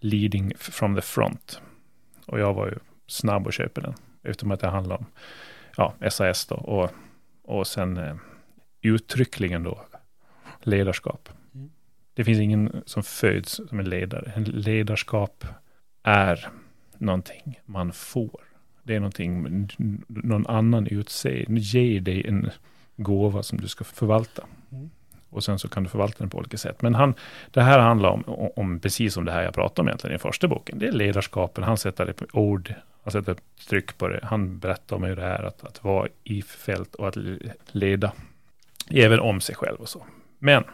[SPEAKER 1] Leading from the Front. Och jag var ju snabb att köpa den, utom att det handlar om ja, SAS då, och, och sen eh, uttryckligen då ledarskap. Mm. Det finns ingen som föds som en ledare. En ledarskap är någonting man får. Det är någonting någon annan utser, ger dig en gåva som du ska förvalta. Mm. Och sen så kan du förvalta den på olika sätt. Men han, det här handlar om, om, precis som det här jag pratade om egentligen i första boken. Det är ledarskapen, han sätter det på ord, han sätter tryck på det. Han berättar om hur det är att, att vara i fält och att leda. Även om sig själv och så. Men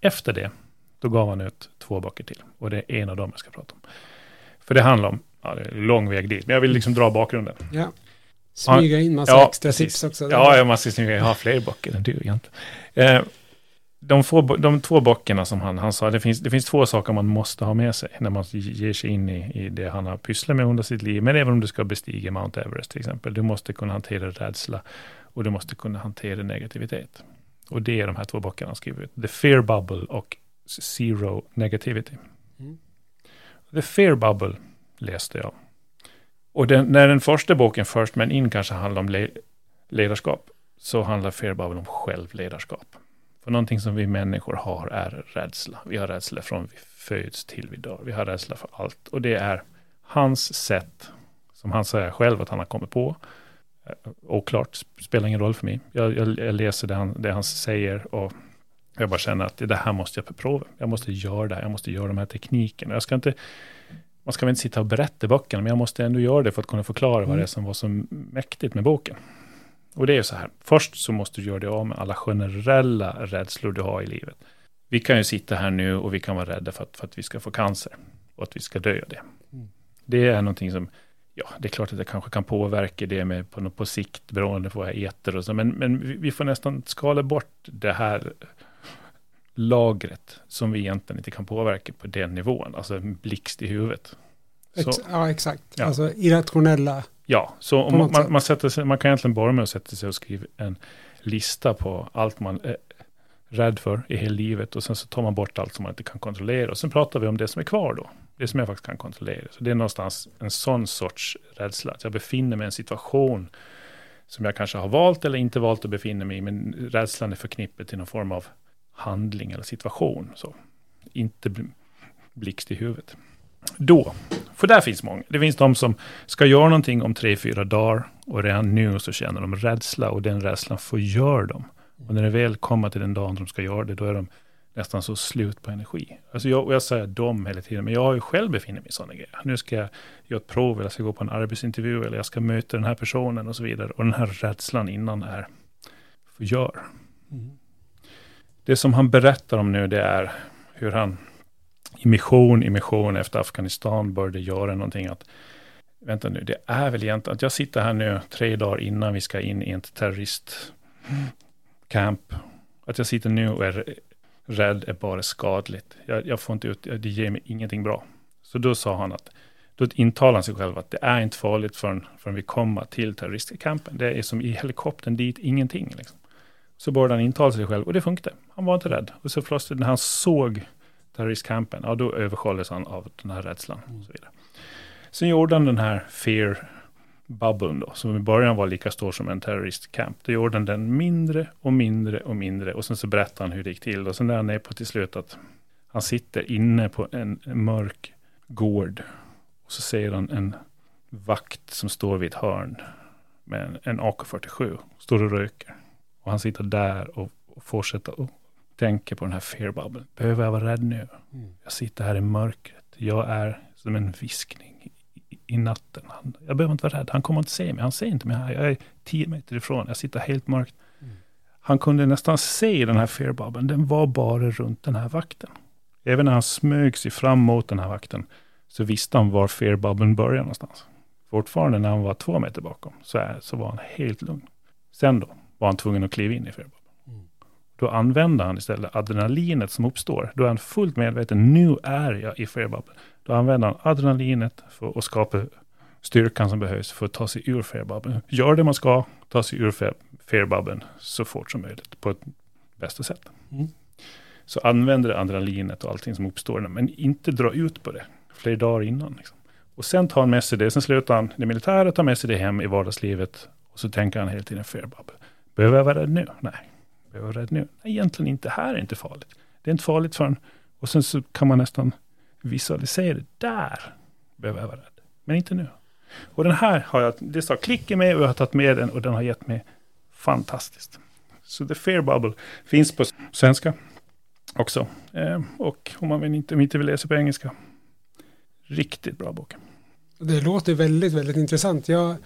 [SPEAKER 1] efter det, då gav han ut två böcker till. Och det är en av dem jag ska prata om. För det handlar om ja, det är lång väg dit, men jag vill liksom dra bakgrunden.
[SPEAKER 2] Ja. Smyga in massa ja, extra tips också.
[SPEAKER 1] Ja, jag måste smyga, jag har fler böcker än du egentligen. Eh, de, få, de två böckerna som han, han sa, det finns, det finns två saker man måste ha med sig när man ger sig in i, i det han har pysslat med under sitt liv. Men även om du ska bestiga Mount Everest till exempel. Du måste kunna hantera rädsla och du måste kunna hantera negativitet. Och det är de här två böckerna han skriver ut. The Fear Bubble och Zero Negativity. Mm. The Fear Bubble läste jag. Och den, när den första boken, First Man In, kanske handlar om le ledarskap, så handlar Fear Bubble om självledarskap. För någonting som vi människor har är rädsla. Vi har rädsla från vi föds till vi dör. Vi har rädsla för allt. Och det är hans sätt, som han säger själv att han har kommit på. Eh, oklart, spelar ingen roll för mig. Jag, jag, jag läser det han, det han säger och jag bara känner att det här måste jag förprova. Jag måste göra det här, jag måste göra de här teknikerna. Jag ska inte man ska väl inte sitta och berätta böckerna, men jag måste ändå göra det för att kunna förklara mm. vad det är som var så mäktigt med boken. Och det är så här, först så måste du göra dig av med alla generella rädslor du har i livet. Vi kan ju sitta här nu och vi kan vara rädda för att, för att vi ska få cancer och att vi ska dö av det. Mm. Det är någonting som, ja, det är klart att det kanske kan påverka det med på, på sikt beroende på vad jag äter och så, men, men vi får nästan skala bort det här lagret som vi egentligen inte kan påverka på den nivån, alltså en blixt i huvudet.
[SPEAKER 2] Så, Ex ja, exakt. Ja. Alltså irrationella.
[SPEAKER 1] Ja, så man, man, man, sätter sig, man kan egentligen börja med att sätta sig och skriva en lista på allt man är rädd för i hela livet och sen så tar man bort allt som man inte kan kontrollera och sen pratar vi om det som är kvar då. Det som jag faktiskt kan kontrollera. Så det är någonstans en sån sorts rädsla, att jag befinner mig i en situation som jag kanske har valt eller inte valt att befinna mig i, men rädslan är förknippad till någon form av handling eller situation. Så inte blixt i huvudet. Då, för där finns många. Det finns de som ska göra någonting om tre, fyra dagar och redan nu så känner de rädsla och den rädslan förgör dem. Och när det väl kommer till den dagen de ska göra det, då är de nästan så slut på energi. Alltså jag, och jag säger dem hela tiden, men jag har ju själv befunnit mig i sådana grejer. Nu ska jag göra ett prov, eller jag ska gå på en arbetsintervju, eller jag ska möta den här personen och så vidare. Och den här rädslan innan är förgör. Mm. Det som han berättar om nu, det är hur han mission i mission efter Afghanistan började göra någonting att vänta nu, det är väl egentligen att jag sitter här nu tre dagar innan vi ska in i ett terroristcamp. Att jag sitter nu och är rädd är bara skadligt. Jag, jag får inte ut, det ger mig ingenting bra. Så då sa han att, då intalar han sig själv att det är inte farligt förrän, förrän vi kommer till terroristcampen. Det är som i helikoptern dit, ingenting. Liksom. Så började han intala sig själv och det funkade. Han var inte rädd. Och så plötsligt när han såg terroristcampen, ja då översköljdes han av den här rädslan. Och så vidare. Sen gjorde han den här fear bubblen då, som i början var lika stor som en terroristcamp. Då gjorde han den mindre och mindre och mindre och sen så berättade han hur det gick till. Och sen är han ner på till slut att han sitter inne på en, mörk gård och så ser han en vakt som står vid ett hörn med en, en AK47, står och röker. Och han sitter där och, och fortsätter tänker på den här fear bubble. Behöver jag vara rädd nu?
[SPEAKER 2] Mm.
[SPEAKER 1] Jag sitter här i mörkret. Jag är som en viskning i, i natten. Han, jag behöver inte vara rädd. Han kommer inte se mig. Han ser inte mig här. Jag är tio meter ifrån. Jag sitter helt mörkt.
[SPEAKER 2] Mm.
[SPEAKER 1] Han kunde nästan se den här fear bubblen. Den var bara runt den här vakten. Även när han smög sig fram mot den här vakten så visste han var fear bubblen började någonstans. Fortfarande när han var två meter bakom så, är, så var han helt lugn. Sen då var han tvungen att kliva in i fear bubblen. Då använder han istället adrenalinet som uppstår. Då är han fullt medveten, nu är jag i fear bubble. Då använder han adrenalinet för att skapa styrkan som behövs för att ta sig ur fear bubble. Gör det man ska, ta sig ur bubble så fort som möjligt på ett bästa sätt.
[SPEAKER 2] Mm.
[SPEAKER 1] Så använder adrenalinet och allting som uppstår, men inte dra ut på det flera dagar innan. Liksom. Och sen tar han med sig det, sen slutar han det militära, tar med sig det hem i vardagslivet och så tänker han hela tiden fear bubble. Behöver jag vara rädd nu? Nej. Jag vara rädd nu? Nej, egentligen inte. Här är inte farligt. Det är inte farligt förrän, och sen så kan man nästan visualisera det. Där behöver jag vara rädd. Men inte nu. Och den här har jag, det sa klick i mig och jag har tagit med den och den har gett mig fantastiskt. Så The Fear Bubble finns på svenska också. Eh, och om man inte, om inte vill läsa på engelska, riktigt bra bok.
[SPEAKER 2] Det låter väldigt, väldigt intressant. Jag,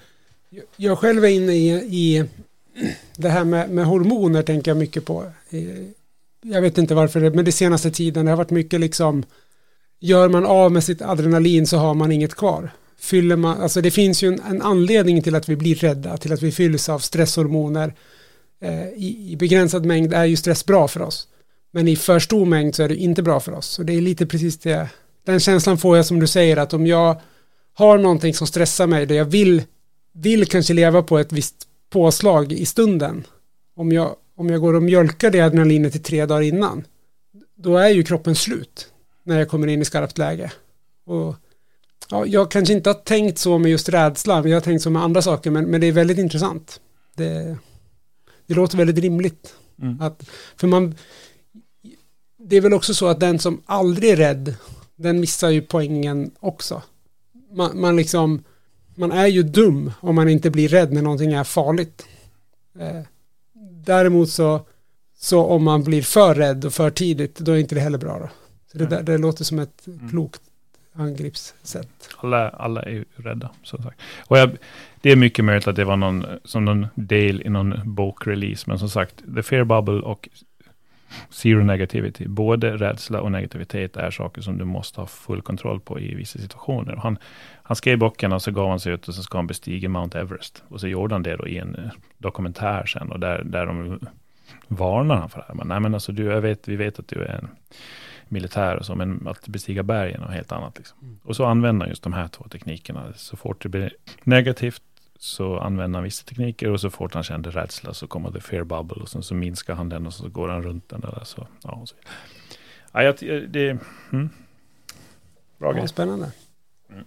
[SPEAKER 2] jag själv är inne i, i det här med, med hormoner tänker jag mycket på. Jag vet inte varför, men det senaste tiden det har varit mycket liksom gör man av med sitt adrenalin så har man inget kvar. Fyller man, alltså det finns ju en, en anledning till att vi blir rädda, till att vi fylls av stresshormoner. Eh, i, I begränsad mängd är ju stress bra för oss. Men i för stor mängd så är det inte bra för oss. Så det är lite precis det, den känslan får jag som du säger att om jag har någonting som stressar mig, där jag vill, vill kanske leva på ett visst påslag i stunden. Om jag, om jag går och mjölkar det adrenalinet i tre dagar innan, då är ju kroppen slut när jag kommer in i skarpt läge. Och, ja, jag kanske inte har tänkt så med just rädsla, men jag har tänkt så med andra saker, men, men det är väldigt intressant. Det, det låter väldigt rimligt.
[SPEAKER 1] Mm.
[SPEAKER 2] Att, för man, det är väl också så att den som aldrig är rädd, den missar ju poängen också. Man, man liksom, man är ju dum om man inte blir rädd när någonting är farligt. Eh, däremot så, så om man blir för rädd och för tidigt, då är inte det heller bra då. Så det, där, det låter som ett
[SPEAKER 1] Mm.
[SPEAKER 2] klokt angreppssätt.
[SPEAKER 1] Alla, alla är ju rädda, som sagt. Och jag, det är mycket möjligt att det var någon, som någon del i någon bokrelease, men som sagt, The Fear Bubble och Zero Negativity, både rädsla och negativitet är saker som du måste ha full kontroll på i vissa situationer. Han, han skrev boken och så gav han sig ut och så ska han bestiga Mount Everest. Och så gjorde han det då i en eh, dokumentär sen och där, där de varnar han för det här. Men, nej men alltså du, jag vet, vi vet att du är en militär och så, men att bestiga bergen och helt annat. Liksom.
[SPEAKER 2] Mm.
[SPEAKER 1] Och så använder han just de här två teknikerna. Så fort det blir negativt så använder han vissa tekniker och så fort han kände rädsla så kommer det fear bubble och sen så minskar han den och så går han runt den. Där, så, ja, så. Ja, jag, det, mm. Bra
[SPEAKER 2] Ja,
[SPEAKER 1] grej.
[SPEAKER 2] spännande.
[SPEAKER 1] Mm.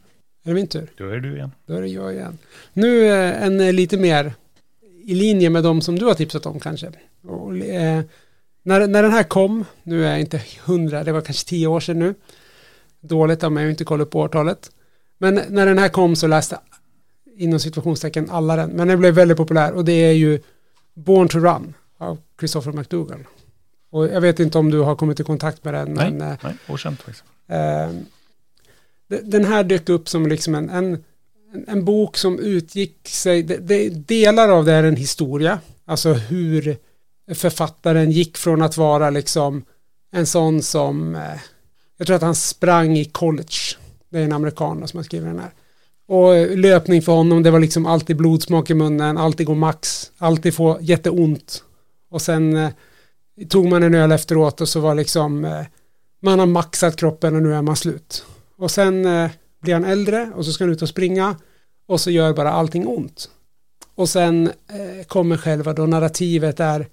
[SPEAKER 2] Är det min tur?
[SPEAKER 1] Då är du igen.
[SPEAKER 2] Då är det jag igen. Nu eh, en eh, lite mer i linje med de som du har tipsat om kanske. Och, eh, när, när den här kom, nu är jag inte hundra, det var kanske tio år sedan nu. Dåligt av mig att inte kolla upp årtalet. Men när den här kom så läste inom situationstecken alla den. Men den blev väldigt populär och det är ju Born to Run av Christopher McDougall. Och jag vet inte om du har kommit i kontakt med den.
[SPEAKER 1] Nej.
[SPEAKER 2] Men, eh,
[SPEAKER 1] Nej, okänt faktiskt.
[SPEAKER 2] Eh, de- den här dök upp som liksom en, en, en- en bok som utgick sig, det, det, delar av det är en historia, alltså hur författaren gick från att vara liksom en sån som, eh, jag tror att han sprang i college, det är en amerikan som har skrivit den här. Och löpning för honom, det var liksom alltid blodsmak i munnen, alltid gå max, alltid få jätteont. Och sen eh, tog man en öl efteråt och så var liksom eh, man har maxat kroppen och nu är man slut. Och sen eh, blir han äldre och så ska han ut och springa och så gör bara allting ont. Och sen eh, kommer själva då narrativet är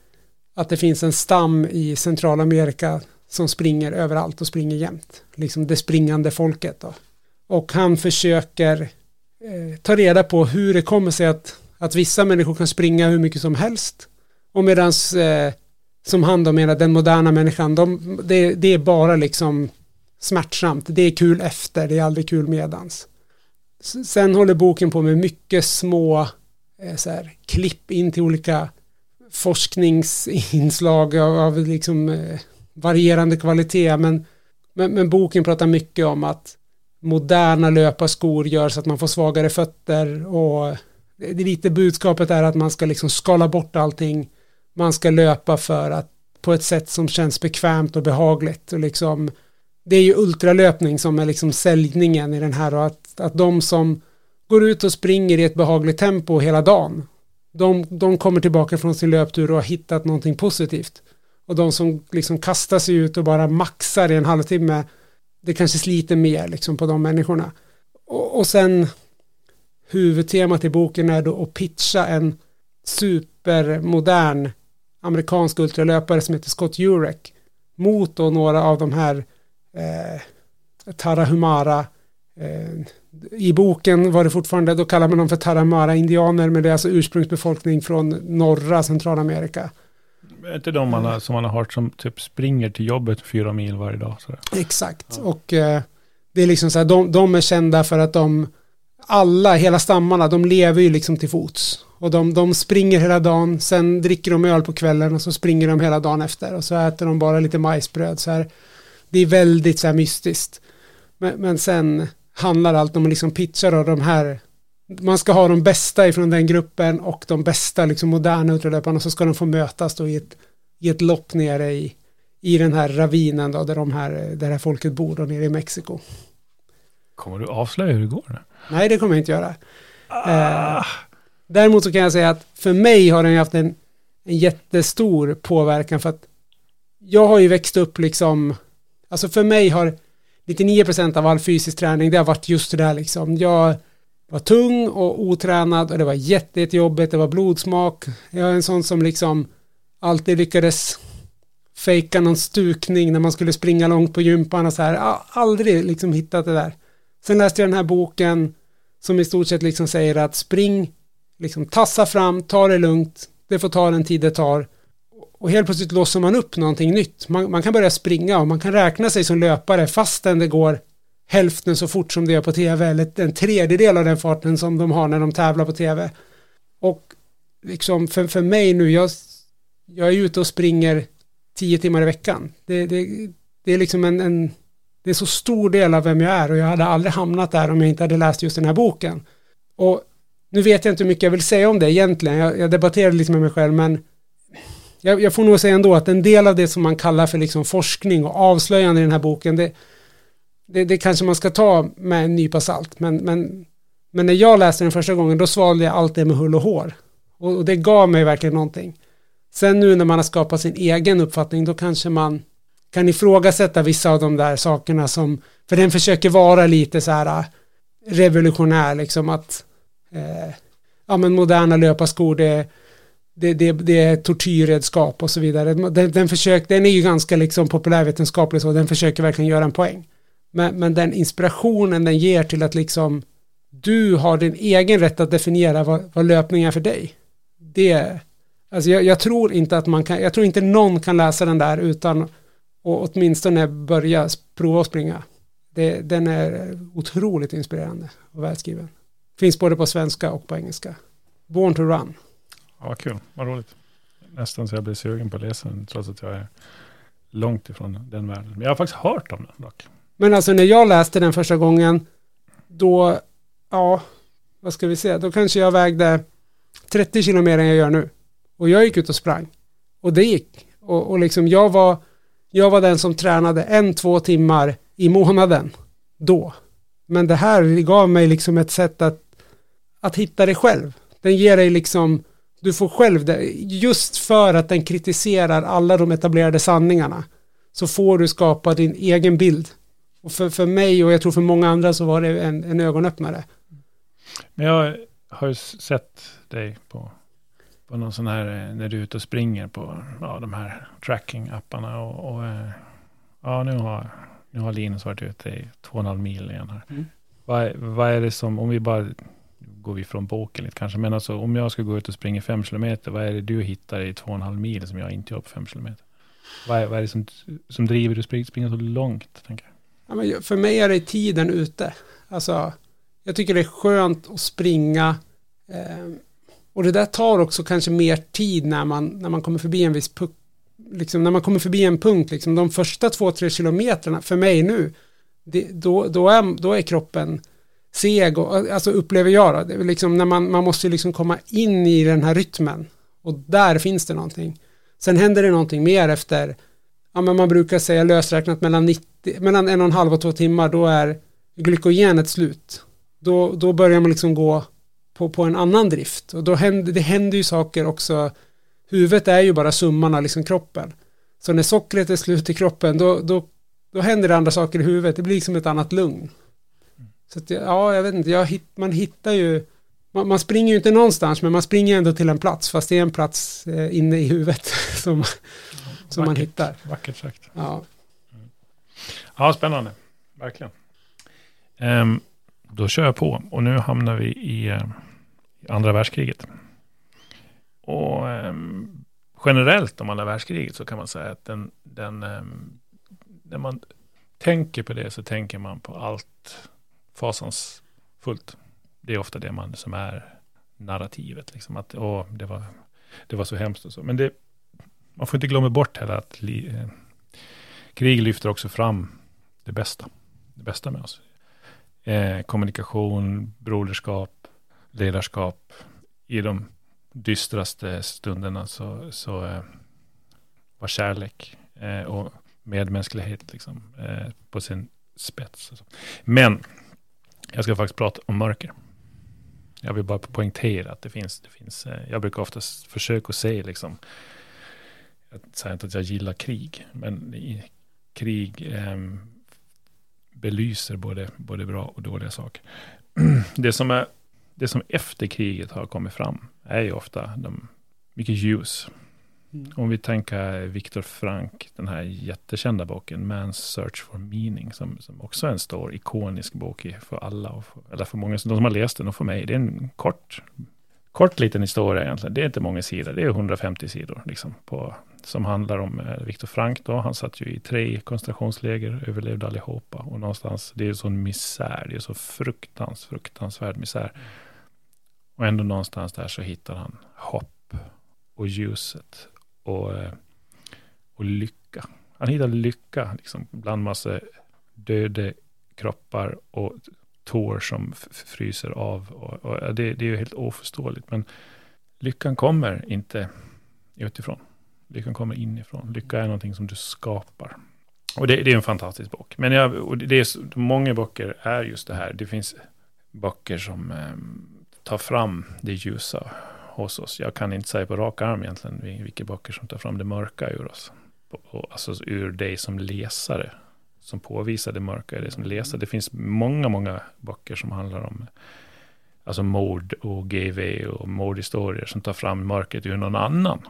[SPEAKER 2] att det finns en stam i Centralamerika som springer överallt och springer jämt. Liksom det springande folket då. Och han försöker eh, ta reda på hur det kommer sig att, att vissa människor kan springa hur mycket som helst. Och medan eh, som han då menar den moderna människan, de, det, det är bara liksom smärtsamt. Det är kul efter, det är aldrig kul medans. Sen håller boken på med mycket små eh, så här, klipp in till olika forskningsinslag av, av liksom, eh, varierande kvalitet. Men, men, men, boken pratar mycket om att moderna löparskor gör så att man får svagare fötter och det, lite budskapet är att man ska liksom skala bort allting. Man ska löpa för att på ett sätt som känns bekvämt och behagligt och liksom det är ju ultralöpning som är liksom säljningen i den här och att, att de som går ut och springer i ett behagligt tempo hela dagen de, de kommer tillbaka från sin löptur och har hittat någonting positivt och de som liksom kastar sig ut och bara maxar i en halvtimme det kanske sliter mer liksom på de människorna och, och sen huvudtemat i boken är då att pitcha en supermodern amerikansk ultralöpare som heter Scott Jurek mot då några av de här eh, Tarahumara. Eh, I boken var det fortfarande, då kallar man dem för Tarahumara-indianer, men det är alltså ursprungsbefolkning från norra Centralamerika.
[SPEAKER 1] Är inte de man har, som man har hört som typ springer till jobbet fyra mil varje dag? Så.
[SPEAKER 2] Exakt, ja. och eh, det är liksom så här, de, de är kända för att de, alla, hela stammarna, de lever ju liksom till fots. Och de, de springer hela dagen, sen dricker de öl på kvällen och så springer de hela dagen efter. Och så äter de bara lite majsbröd. Så här, det är väldigt så här mystiskt. Men, men sen handlar allt om att liksom pitcha då de här man ska ha de bästa ifrån den gruppen och de bästa liksom moderna ultralöparna och så ska de få mötas då i ett, i ett lopp nere i, i den här ravinen då där de här, där det här folket bor då nere i Mexiko.
[SPEAKER 1] Kommer du avslöja hur det går?
[SPEAKER 2] Nej, det kommer jag inte göra. Ah. Eh, däremot så kan jag säga att för mig har den haft en, en jättestor påverkan för att jag har ju växt upp liksom Alltså för mig har 99% av all fysisk träning det har varit just det där liksom. Jag var tung och otränad och det var jättejobbigt, det var blodsmak. Jag är en sån som liksom alltid lyckades fejka någon stukning när man skulle springa långt på gympan och så här. Jag har aldrig liksom hittat det där. Sen läste jag den här boken som i stort sett liksom säger att spring, liksom tassa fram, ta det lugnt, det får ta den tid det tar och helt plötsligt låser man upp någonting nytt. Man, man, kan börja springa och man kan räkna sig som löpare fastän det går hälften så fort som det är på tv eller en tredjedel av den farten som de har när de tävlar på tv. Och liksom för, för mig nu, jag, jag är ute och springer tio timmar i veckan. Det, det, det är liksom en, en, det är så stor del av vem jag är och jag hade aldrig hamnat där om jag inte hade läst just den här boken. Och nu vet jag inte hur mycket jag vill säga om det egentligen. Jag, jag debatterade lite med mig själv men jag, jag, får nog säga ändå att en del av det som man kallar för liksom forskning och avslöjande i den här boken, det, det, det kanske man ska ta med en nypa salt. Men, men, men när jag läste den första gången, då svalde jag allt det med hull och hår. Och, och det gav mig verkligen någonting. Sen nu när man har skapat sin egen uppfattning, då kanske man kan ifrågasätta vissa av de där sakerna som, för den försöker vara lite så här äh, revolutionär, liksom att eh, ja men moderna löparskor, det det, det, det är tortyrredskap och så vidare. Den, den, försök, den är ju ganska liksom populärvetenskaplig så den försöker verkligen göra en poäng. Men, men den inspirationen den ger till att liksom du har din egen rätt att definiera vad, vad löpning är för dig. Det, alltså jag, jag, tror inte att man kan, jag tror inte någon kan läsa den där utan att åtminstone börja prova att springa. Det, den är otroligt inspirerande och välskriven. Finns både på svenska och på engelska. Born to run.
[SPEAKER 1] Ja, vad kul. Vad roligt. Nästan så jag blir sugen på att läsa den, trots att jag är långt ifrån den världen. Men jag har faktiskt hört om den dock.
[SPEAKER 2] Men alltså när jag läste den första gången, då, ja, vad ska vi säga, då kanske jag vägde 30 kilo mer än jag gör nu. Och jag gick ut och sprang. Och det gick. Och, och liksom jag var, jag var den som tränade en, två timmar i månaden då. Men det här gav mig liksom ett sätt att, att hitta det själv. Den ger dig liksom du får själv det, just för att den kritiserar alla de etablerade sanningarna så får du skapa din egen bild. Och för, för mig och jag tror för många andra så var det en, en ögonöppnare.
[SPEAKER 1] Men jag har ju sett dig på, på någon sån här, eh, när du är ute och springer på ja, de här tracking-apparna. Och, och eh, ja, nu har, nu har Linus varit ute i två och en halv mil igen här.
[SPEAKER 2] Mm.
[SPEAKER 1] Vad, vad är det som, om vi bara, går vi från boken lite kanske, men alltså om jag ska gå ut och springa fem kilometer, vad är det du hittar i två och en halv mil som jag inte gör på fem kilometer? Vad är, vad är det som, som driver dig att springa, springa så långt? Tänker jag?
[SPEAKER 2] Ja, men för mig är det tiden ute. Alltså, jag tycker det är skönt att springa. Eh, och det där tar också kanske mer tid när man, när man kommer förbi en viss puck. Liksom, när man kommer förbi en punkt, liksom, de första två, tre kilometrarna för mig nu, det, då, då, är, då är kroppen seg och alltså upplever jag då, det är liksom när man, man måste liksom komma in i den här rytmen och där finns det någonting. Sen händer det någonting mer efter, ja men man brukar säga lösräknat mellan, 90, mellan en och en halv och två timmar, då är glykogenet slut. Då, då börjar man liksom gå på, på en annan drift och då händer, det händer ju saker också, huvudet är ju bara summan av liksom kroppen. Så när sockret är slut i kroppen, då, då, då händer det andra saker i huvudet, det blir liksom ett annat lugn. Så att, ja, jag vet inte, jag hit, man hittar ju, man, man, springer ju inte någonstans, men man springer ändå till en plats, fast det är en plats eh, inne i huvudet *laughs* som, som man hittar.
[SPEAKER 1] Vackert sagt.
[SPEAKER 2] Ja.
[SPEAKER 1] Ja, spännande. Verkligen. Um, då kör jag på och nu hamnar vi i, uh, andra världskriget. Och um, generellt om andra världskriget så kan man säga att den, den um, när man tänker på det så tänker man på allt fasansfullt. Det är ofta det man som är narrativet. Liksom att åh, det, var, det var så hemskt och så. Men det, man får inte glömma bort heller att li, eh, krig lyfter också fram det bästa. Det bästa med oss. Eh, kommunikation, broderskap, ledarskap. I de dystraste stunderna så, så eh, var kärlek eh, och medmänsklighet liksom, eh, på sin spets. Alltså. Men jag ska faktiskt prata om mörker. Jag vill bara poängtera att det finns, det finns eh, jag brukar oftast försöka se liksom, jag säger inte att jag gillar krig, men krig eh, belyser både, både bra och dåliga saker. *clears throat* Det som, är, det som efter kriget har kommit fram är ju ofta de, mycket ljus. Mm. Om vi tänker Viktor Frank, den här jättekända boken Man's Search for Meaning, som, som också är en stor ikonisk bok för alla, för, eller för många, de som har läst den och för mig, det är en kort, kort liten historia egentligen. Det är inte många sidor, det är 150 sidor liksom, på, som handlar om eh, Viktor Frank då. Han satt ju i tre koncentrationsläger, överlevde allihopa och någonstans, det är ju sån misär, det är så fruktans, fruktansvärd misär. Och ändå någonstans där så hittar han hopp och ljuset och, eh, och lycka. Han hittar lycka liksom, bland massa döda kroppar och tår som fryser av. Och, och det, det, är ju helt oförståeligt. Men lyckan kommer inte utifrån. Lyckan kommer inifrån. Lycka är någonting som du skapar. Och det, det är en fantastisk bok. Men jag, och det är, många böcker är just det här. Det finns böcker som eh, tar fram det ljusa hos oss. Jag kan inte säga på rak arm egentligen vilka böcker som tar fram det mörka ur oss. Alltså ur dig som läsare. Som påvisar det mörka i dig som läsare. Det finns många, många böcker som handlar om alltså mord och GV och mordhistorier som tar fram mörkret ur någon annan.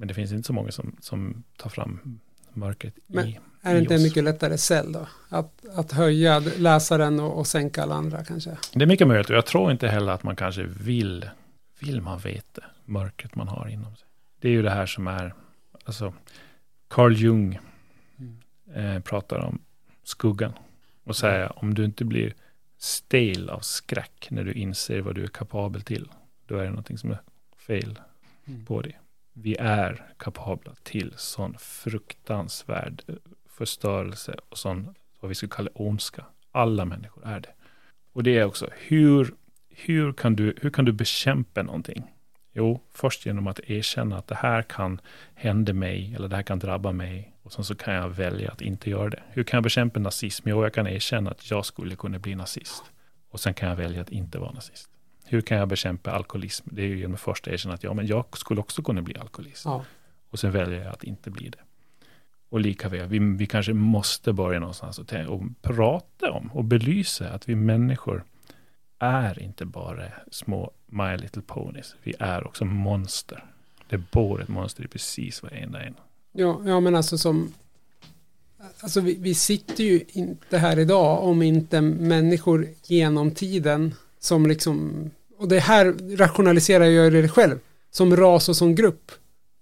[SPEAKER 1] Men det finns inte så många som, som tar fram mörkret
[SPEAKER 2] Men
[SPEAKER 1] i
[SPEAKER 2] är det inte
[SPEAKER 1] oss.
[SPEAKER 2] en mycket lättare cell då? Att, att höja läsaren och, och sänka alla andra kanske?
[SPEAKER 1] Det är mycket möjligt och jag tror inte heller att man kanske vill vill man veta mörkret man har inom sig. Det är ju det här som är, alltså Carl Jung mm. eh, pratar om skuggan och säger mm. om du inte blir stel av skräck när du inser vad du är kapabel till, då är det någonting som är fel mm. på dig. Vi är kapabla till sån fruktansvärd eh, förstörelse och sån, vad vi skulle kalla ondska. Alla människor är det. Och det är också, hur hur kan, du, hur kan du bekämpa någonting? Jo, först genom att erkänna att det här kan hända mig, eller det här kan drabba mig, och sen så kan jag välja att inte göra det. Hur kan jag bekämpa nazism? Jo, jag kan erkänna att jag skulle kunna bli nazist. Och sen kan jag välja att inte vara nazist. Hur kan jag bekämpa alkoholism? Det är ju genom att först erkänna att ja, men jag skulle också kunna bli alkoholist. Ja. Och sen väljer jag att inte bli det. Och lika väl, vi, vi kanske måste börja någonstans och, och prata om och belysa att vi människor är inte bara små My Little Ponies. Vi är också monster. Det bor ett monster i precis varenda en.
[SPEAKER 2] Ja, ja men alltså som... Alltså vi, vi sitter ju inte här idag om inte människor genom tiden som liksom... Och det här rationaliserar jag det själv. Som ras och som grupp.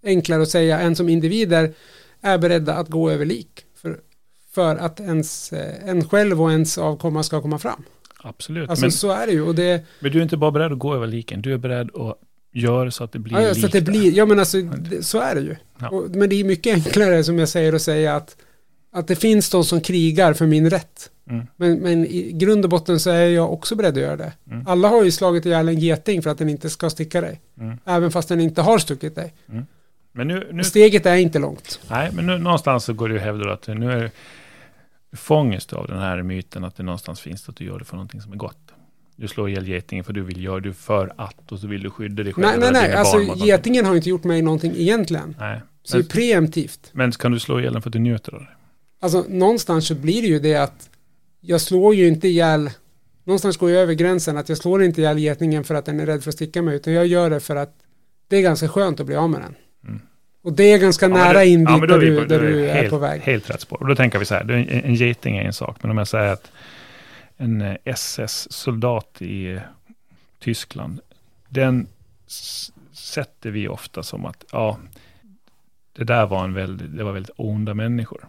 [SPEAKER 2] Enklare att säga än som individer är beredda att gå över lik. För, för att ens, eh, en själv och ens avkomma ska komma fram.
[SPEAKER 1] Absolut.
[SPEAKER 2] Alltså
[SPEAKER 1] men,
[SPEAKER 2] så är det ju. Och det,
[SPEAKER 1] men du är inte bara beredd att gå över liken, du är beredd att göra så att det blir
[SPEAKER 2] ja,
[SPEAKER 1] likt
[SPEAKER 2] så att det
[SPEAKER 1] det.
[SPEAKER 2] blir, ja men alltså det, så är det ju.
[SPEAKER 1] Ja.
[SPEAKER 2] Och, men det är mycket enklare som jag säger att säga att, att det finns de som krigar för min rätt.
[SPEAKER 1] Mm.
[SPEAKER 2] Men, men i grund och botten så är jag också beredd att göra det.
[SPEAKER 1] Mm.
[SPEAKER 2] Alla har ju slagit ihjäl en geting för att den inte ska sticka dig.
[SPEAKER 1] Mm.
[SPEAKER 2] Även fast den inte har stuckit dig.
[SPEAKER 1] Men nu, nu
[SPEAKER 2] steget är inte långt.
[SPEAKER 1] Nej, men nu, någonstans så går det ju att hävda att nu är fånges du av den här myten att det någonstans finns att du gör det för någonting som är gott. Du slår ihjäl getingen för du vill göra det för att och så vill du skydda dig själv.
[SPEAKER 2] Nej, nej, nej. Alltså getingen har inte gjort mig någonting egentligen.
[SPEAKER 1] Nej.
[SPEAKER 2] Så det
[SPEAKER 1] Men,
[SPEAKER 2] är preemptivt.
[SPEAKER 1] men kan du slå ihjäl den för att du njuter av det?
[SPEAKER 2] Alltså någonstans så blir det ju det att jag slår ju inte ihjäl Någonstans går jag över gränsen att jag slår inte ihjäl getingen för att den är rädd för att sticka mig utan jag gör det för att det är ganska skönt att bli av med den.
[SPEAKER 1] Mm.
[SPEAKER 2] Och det är ganska
[SPEAKER 1] Ja,
[SPEAKER 2] nära in
[SPEAKER 1] ja,
[SPEAKER 2] dit
[SPEAKER 1] då
[SPEAKER 2] där
[SPEAKER 1] är vi
[SPEAKER 2] du, där
[SPEAKER 1] är
[SPEAKER 2] du är
[SPEAKER 1] helt,
[SPEAKER 2] på väg.
[SPEAKER 1] Helt rätt spår. Och då tänker vi så här, är en, en geting är en sak, men om jag säger att en eh, SS-soldat i eh, Tyskland, den sätter vi ofta som att, ja, det där var en väldigt, det var väldigt onda människor.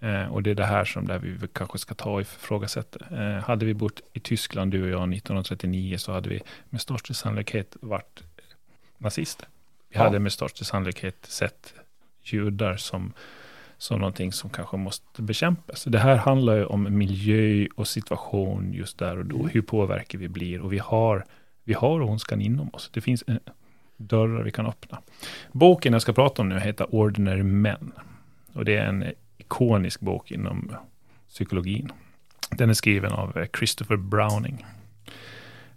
[SPEAKER 1] Eh, och det är det här som där vi kanske ska ta och ifrågasätta. Eh, hade vi bott i Tyskland, du och jag, 1939, så hade vi med största sannolikhet varit nazister. Vi
[SPEAKER 2] Ja.
[SPEAKER 1] hade med största sannolikhet sett judar som, som någonting som kanske måste bekämpas. Det här handlar ju om miljö och situation just där och då.
[SPEAKER 2] Mm.
[SPEAKER 1] Hur påverkar vi blir? Och vi har, vi har ondskan inom oss. Det finns en, dörrar vi kan öppna. Boken jag ska prata om nu heter Ordinary Men. Och det är en ikonisk bok inom psykologin. Den är skriven av eh, Christopher Browning.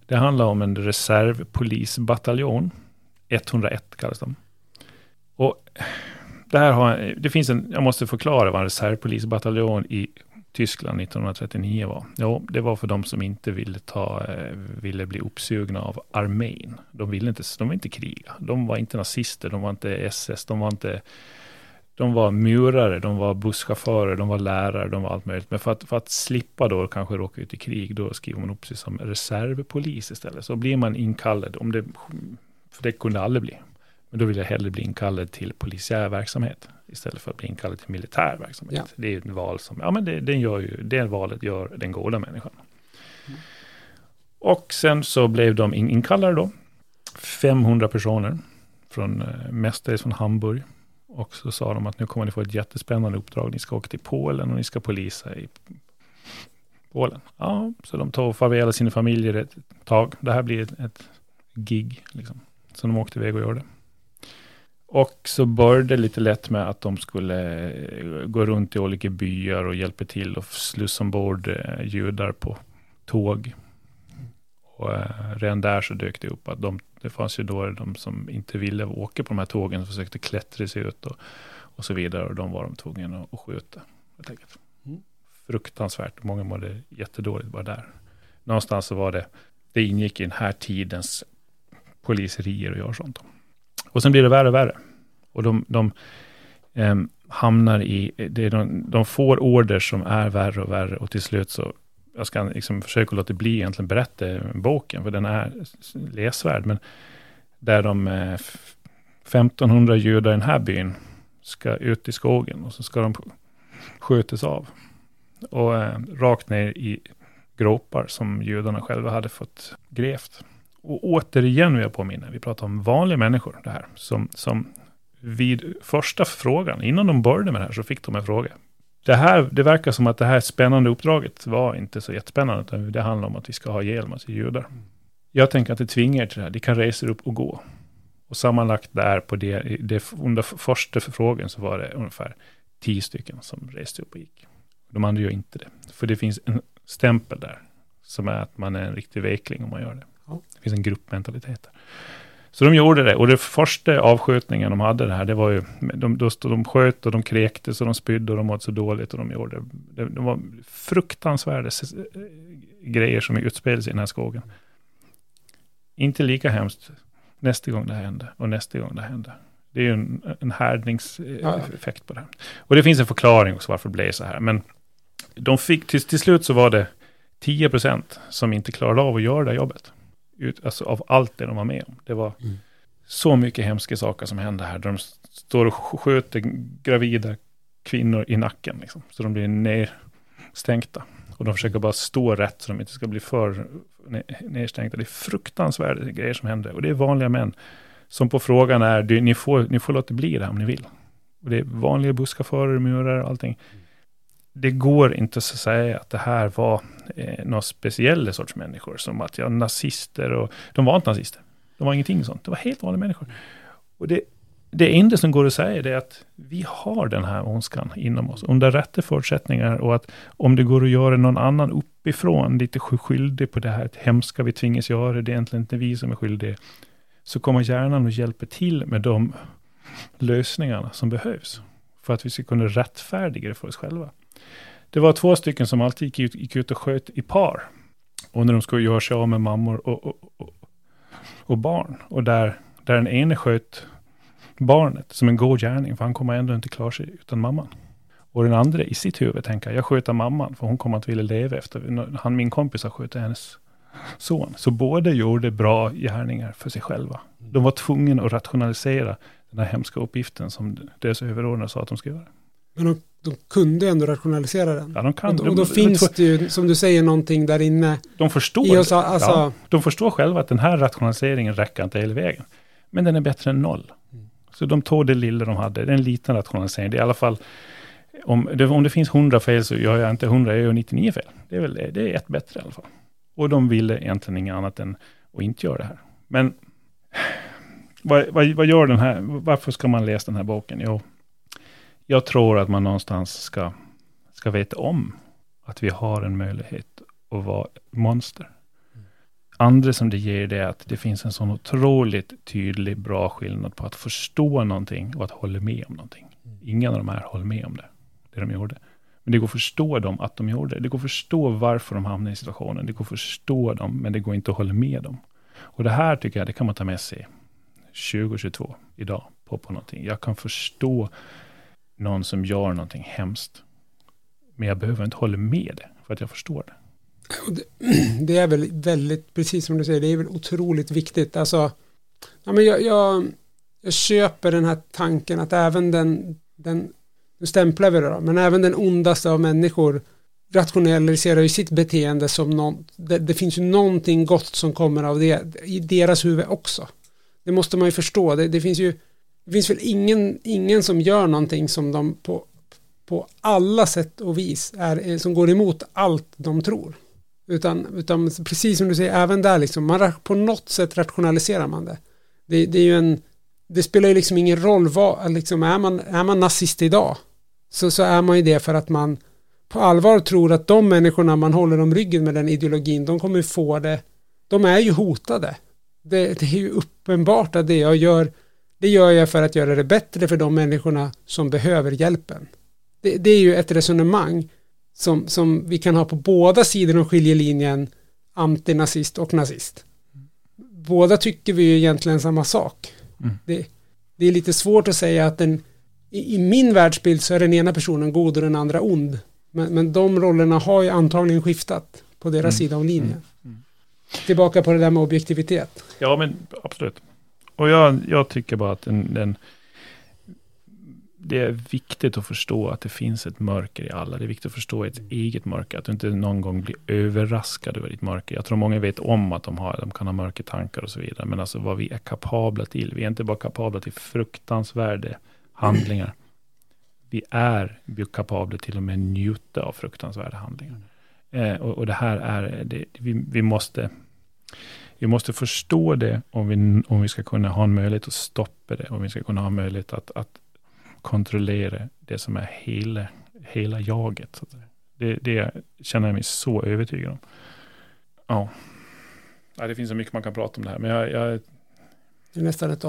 [SPEAKER 1] Det handlar om en reservpolisbataljon. 101 kallas de. Och det här har, det finns en, jag måste förklara vad en reservpolisbataljon i Tyskland 1939 var. Jo, det var för de som inte ville, ta, eh, ville bli uppsugna av armén. De ville inte, de ville inte kriga. De var inte nazister, de var inte SS, de var inte de var murare, de var busschaufförer, de var lärare, de var allt möjligt. Men för att, för att slippa då kanske råka ut i krig, då skriver man upp sig som reservpolis istället. Så blir man inkallad, om det, för det kunde aldrig bli. Men då vill jag hellre bli inkallad till polisiär verksamhet istället för att bli inkallad till militär verksamhet.
[SPEAKER 2] Ja.
[SPEAKER 1] Det är ett val som, ja men det, den gör ju, det valet gör den goda människan. Och sen så blev de in, inkallade då. 500 personer, från, eh, mestadels från Hamburg. Och så sa de att nu kommer ni få ett jättespännande uppdrag. Ni ska åka till Polen och ni ska polisa i Polen. Ja, så de tog farväl av sina familjer ett tag. Det här blir ett, ett gig, liksom. Så de åkte iväg och gjorde. Och så började det lite lätt med att de skulle eh, gå runt i olika byar och hjälpa till och slussa ombord eh, judar på tåg. Och eh, redan där så dök det upp att de, det fanns ju då de som inte ville åka på de här tågen, försökte klättra sig ut och, och så vidare. Och de var de tvungna att, skjuta. Helt enkelt.
[SPEAKER 2] Mm.
[SPEAKER 1] Fruktansvärt, många mådde jättedåligt bara där. Någonstans så var det, det ingick i den här tidens poliserier och göra sånt. Och sen blir det värre och värre. Och de, de em, hamnar i, det de, de får order som är värre och värre och till slut så, jag ska liksom försöka låta bli egentligen berätta boken, för den är läsvärd, men där de eh, 1500 judar i den här byn ska ut i skogen och så ska de skjutas av. Och eh, rakt ner i gropar som judarna själva hade fått grävt. Och återigen vill jag påminna, vi pratar om vanliga människor det här, som, som vid första frågan, innan de började med det här, så fick de en fråga. Det, här, det verkar som att det här spännande uppdraget var inte så jättespännande, utan det handlar om att vi ska ha ihjäl massa judar. Jag tänker att det tvingar er till det här, de kan resa upp och gå. Och sammanlagt där på det, det under första förfrågan så var det ungefär tio stycken som reste upp och gick. De andra gör inte det, för det finns en stämpel där, som är att man är en riktig vekling om man gör det. Det finns en gruppmentalitet där. Så de gjorde det, och det första avskjutningen de hade det här, det var ju, de, då stod, de sköt och de kräktes och de spydde och de mådde så dåligt och de gjorde, det, det var fruktansvärda eh, grejer som utspelades i den här skogen. Inte lika hemskt nästa gång det hände och nästa gång det hände. Det är ju en, en härdningseffekt på det här. Och det finns en förklaring också varför det blev så här. Men de fick, till, till slut så var det 10% som inte klarade av att göra det här jobbet. Ut, alltså av allt det de var med om. Det var
[SPEAKER 2] Mm.
[SPEAKER 1] så mycket hemska saker som hände här. Där de står och sk- sköter gravida kvinnor i nacken. Liksom, så de blir nedstänkta. Och de försöker bara stå rätt så de inte ska bli för ne- nedstänkta. Det är fruktansvärda grejer som händer. Och det är vanliga män som på frågan är, "Du, ni får, ni får låta bli det här om ni vill. Och det är vanliga busschaufförer, murar och allting. Det går inte att säga att det här var eh, några speciella sorts människor. Som att ja, nazister och... De var inte nazister. De var ingenting sånt. Det var helt vanliga människor. Och det, det enda som går att säga det är att vi har den här ondskan inom oss. Under rätta förutsättningar och att om det går att göra någon annan uppifrån lite skyldig på det här hemska vi tvingas göra, det är egentligen inte vi som är skyldiga. Så kommer hjärnan och hjälper till med de lösningarna som behövs. För att vi ska kunna rättfärdiga det för oss själva. Det var två stycken som alltid gick ut, gick ut och sköt i par. Och när de skulle göra sig av med mammor och, och, och, och barn. Och där, där den ene sköt barnet som en god gärning, för han kommer ändå inte klara sig utan mamman. Och den andra i sitt huvud tänker, jag sköter mamman, för hon kommer att vilja leva efter, han min kompis har skjutit hennes son. Så båda gjorde bra gärningar för sig själva. De var tvungna att rationalisera den här hemska uppgiften som deras överordnade sa att de skulle göra.
[SPEAKER 2] Men de, de kunde ändå rationalisera den.
[SPEAKER 1] Ja, de kan.
[SPEAKER 2] och, och då
[SPEAKER 1] de,
[SPEAKER 2] finns
[SPEAKER 1] de,
[SPEAKER 2] det ju, som du säger, någonting där inne
[SPEAKER 1] de förstår.
[SPEAKER 2] oss. Alltså,
[SPEAKER 1] ja, de förstår själva att den här rationaliseringen räcker inte hela vägen. Men den är bättre än noll.
[SPEAKER 2] Mm.
[SPEAKER 1] Så de tog det lilla de hade. Det är en liten rationalisering. Det är i alla fall, om det, om det finns 100 fel så gör jag inte 100, jag gör 99 fel. Det är, väl, det är ett bättre i alla fall. Och de ville egentligen inget annat än att inte göra det här. Men vad, vad, vad gör den här, varför ska man läsa den här boken? Jo, jag tror att man någonstans ska, ska veta om att vi har en möjlighet att vara monster. Andra som det ger det är att det finns en sån otroligt tydlig, bra skillnad på att förstå någonting och att hålla med om någonting. Ingen av de här håller med om det, det de gjorde. Men det går att förstå dem att de gjorde det. Det går att förstå varför de hamnade i situationen. Det går att förstå dem, men det går inte att hålla med dem. Och det här tycker jag, det kan man ta med sig 2022, idag, på, på någonting. Jag kan förstå någon som gör någonting hemskt. Men jag behöver inte hålla med det, för att jag förstår det.
[SPEAKER 2] Det, *clears throat* det är väl väldigt, precis som du säger, det är väl otroligt viktigt. Alltså, ja, men jag, jag, jag köper den här tanken att även den, den nu stämplar vi det då, men även den ondaste av människor rationaliserar ju sitt beteende som någon, det, det finns ju någonting gott som kommer av det i deras huvud också. Det måste man ju förstå. Det, det finns ju det finns väl ingen, ingen som gör någonting som de på, på alla sätt och vis är, eh, som går emot allt de tror. Utan, utan precis som du säger, även där liksom, man, på något sätt rationaliserar man det. Det, det är ju en, det spelar ju liksom ingen roll vad, liksom, är, man, är man nazist idag så, så är man ju det för att man på allvar tror att de människorna man håller om ryggen med den ideologin, de kommer ju få det, de är ju hotade. Det, det är ju uppenbart att det jag gör, det gör jag för att göra det bättre för de människorna som behöver hjälpen. Det, det är ju ett resonemang som, som vi kan ha på båda sidor om skiljelinjen antinazist och nazist. Båda tycker vi ju egentligen samma sak.
[SPEAKER 1] Mm.
[SPEAKER 2] Det, det är lite svårt att säga att den, i, i min världsbild så är den ena personen god och den andra ond. Men, men de rollerna har ju antagligen skiftat på deras
[SPEAKER 1] Mm.
[SPEAKER 2] sida av linjen.
[SPEAKER 1] Mm. Mm.
[SPEAKER 2] Tillbaka på det där med objektivitet.
[SPEAKER 1] Ja, men absolut. Och jag, jag tycker bara att den, den, det är viktigt att förstå att det finns ett mörker i alla. Det är viktigt att förstå ett eget mörker. Att du inte någon gång blir överraskad över ditt mörker. Jag tror många vet om att de, har, de kan ha mörkertankar och så vidare. Men alltså vad vi är kapabla till. Vi är inte bara kapabla till fruktansvärda handlingar. Vi är kapabla till och med njuta av fruktansvärda handlingar. Eh, och, och det här är, det, vi, vi måste vi måste förstå det om vi, om vi ska kunna ha en möjlighet att stoppa det. Om vi ska kunna ha möjlighet att, att kontrollera det som är hela, hela jaget. Det, det känner jag mig så övertygad om. Ja. ja, det finns så mycket man kan prata om det här. Men jag, jag
[SPEAKER 2] Det är nästan, ett,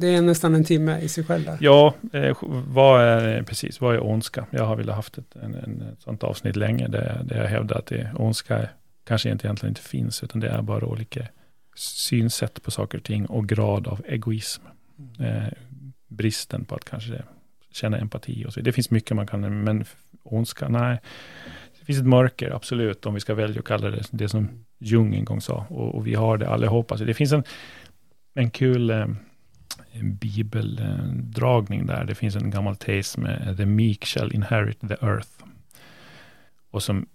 [SPEAKER 2] det är nästan en timme i sig själv där.
[SPEAKER 1] ja, eh, vad är, precis, vad är ondska? Jag har velat haft ett, en, en, ett sånt avsnitt länge där, där jag hävdar att det, ondska kanske egentligen inte finns, utan det är bara olika synsätt på saker och ting och grad av egoism. Eh, bristen på att kanske känna empati och så. Det finns mycket man kan, men ondska, nej. Det finns ett mörker, absolut, om vi ska välja att kalla det det som Jung en gång sa. Och, och vi har det allihopa. Så det finns en, en kul eh, en bibeldragning där. Det finns en gammal tes med The meek shall inherit the earth. Och som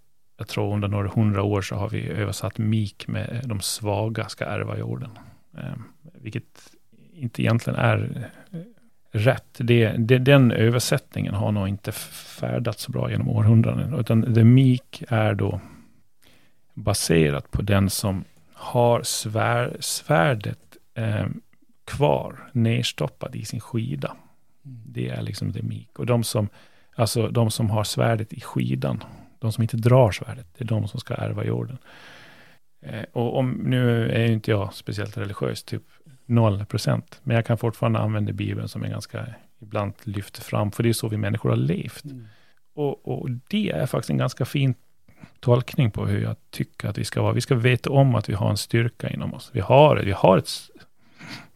[SPEAKER 1] jag tror under några hundra år så har vi översatt meek med de svaga ska ärva jorden. Eh, vilket inte egentligen är eh, rätt. Det, det, den översättningen har nog inte färdats så bra genom århundraden. Utan the meek är då baserat på den som har svär, svärdet eh, kvar, nerstoppad i sin skida. Det är liksom the meek. Och de som, alltså de som har svärdet i skidan, de som inte drar svärdet, det är de som ska ärva jorden. Eh, och om, nu är ju inte jag speciellt religiös, typ noll procent. Men jag kan fortfarande använda Bibeln som är ganska ibland lyft fram, för det är så vi människor har levt.
[SPEAKER 2] Mm.
[SPEAKER 1] Och, och, det är faktiskt en ganska fin tolkning på hur jag tycker att vi ska vara. Vi ska veta om att vi har en styrka inom oss. Vi har, vi har ett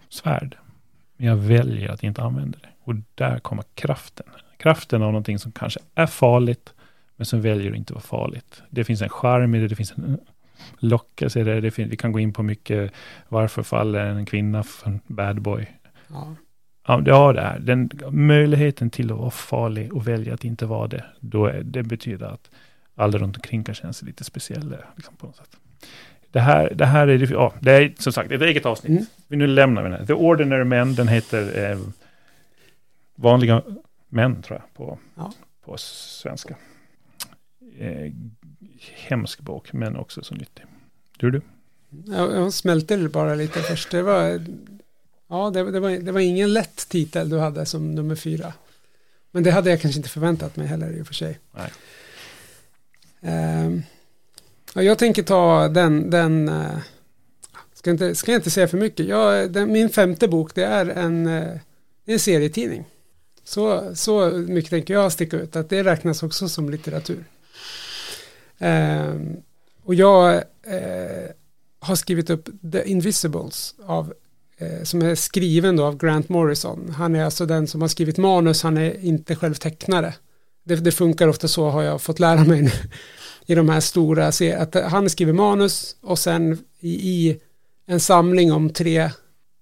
[SPEAKER 1] svärd. Men jag väljer att inte använda det. Och där kommer kraften. Kraften av någonting som kanske är farligt, men som väljer att inte vara farligt. Det finns en charm i det, det finns en lockelse i det. det finns, vi kan gå in på mycket, varför faller en kvinna för en bad boy?
[SPEAKER 2] Ja.
[SPEAKER 1] Ja, det är den möjligheten till att vara farlig och välja att inte vara det. Då är, det betyder att alla runt omkring kan känna sig lite speciella. Liksom, på något sätt. Det här, det här är, ja, det är som sagt ett eget avsnitt.
[SPEAKER 2] Mm.
[SPEAKER 1] Vi nu lämnar vi den. The Ordinary Men, den heter eh, Vanliga Män, tror jag, på,
[SPEAKER 2] Ja.
[SPEAKER 1] på svenska. Eh, hemsk bok, men också så nyttig. Du, du?
[SPEAKER 2] Jag, jag smälte bara lite först. Det var, ja, det, det, var, det var ingen lätt titel du hade som nummer fyra. Men det hade jag kanske inte förväntat mig heller i och för sig.
[SPEAKER 1] Nej.
[SPEAKER 2] Ehm, ja, jag tänker ta den, den eh, ska, inte, ska jag inte säga för mycket. Jag, den, min femte bok det är en, eh, en serietidning. Så, så mycket tänker jag sticka ut att det räknas också som litteratur. Ehm, och jag eh, har skrivit upp The Invisibles av, eh, som är skriven då av Grant Morrison. Han är alltså den som har skrivit manus, han är inte själv tecknare. Det, det funkar ofta så har jag fått lära mig nu, i de här stora serierna. Att han skriver manus och sen i, i en samling om tre,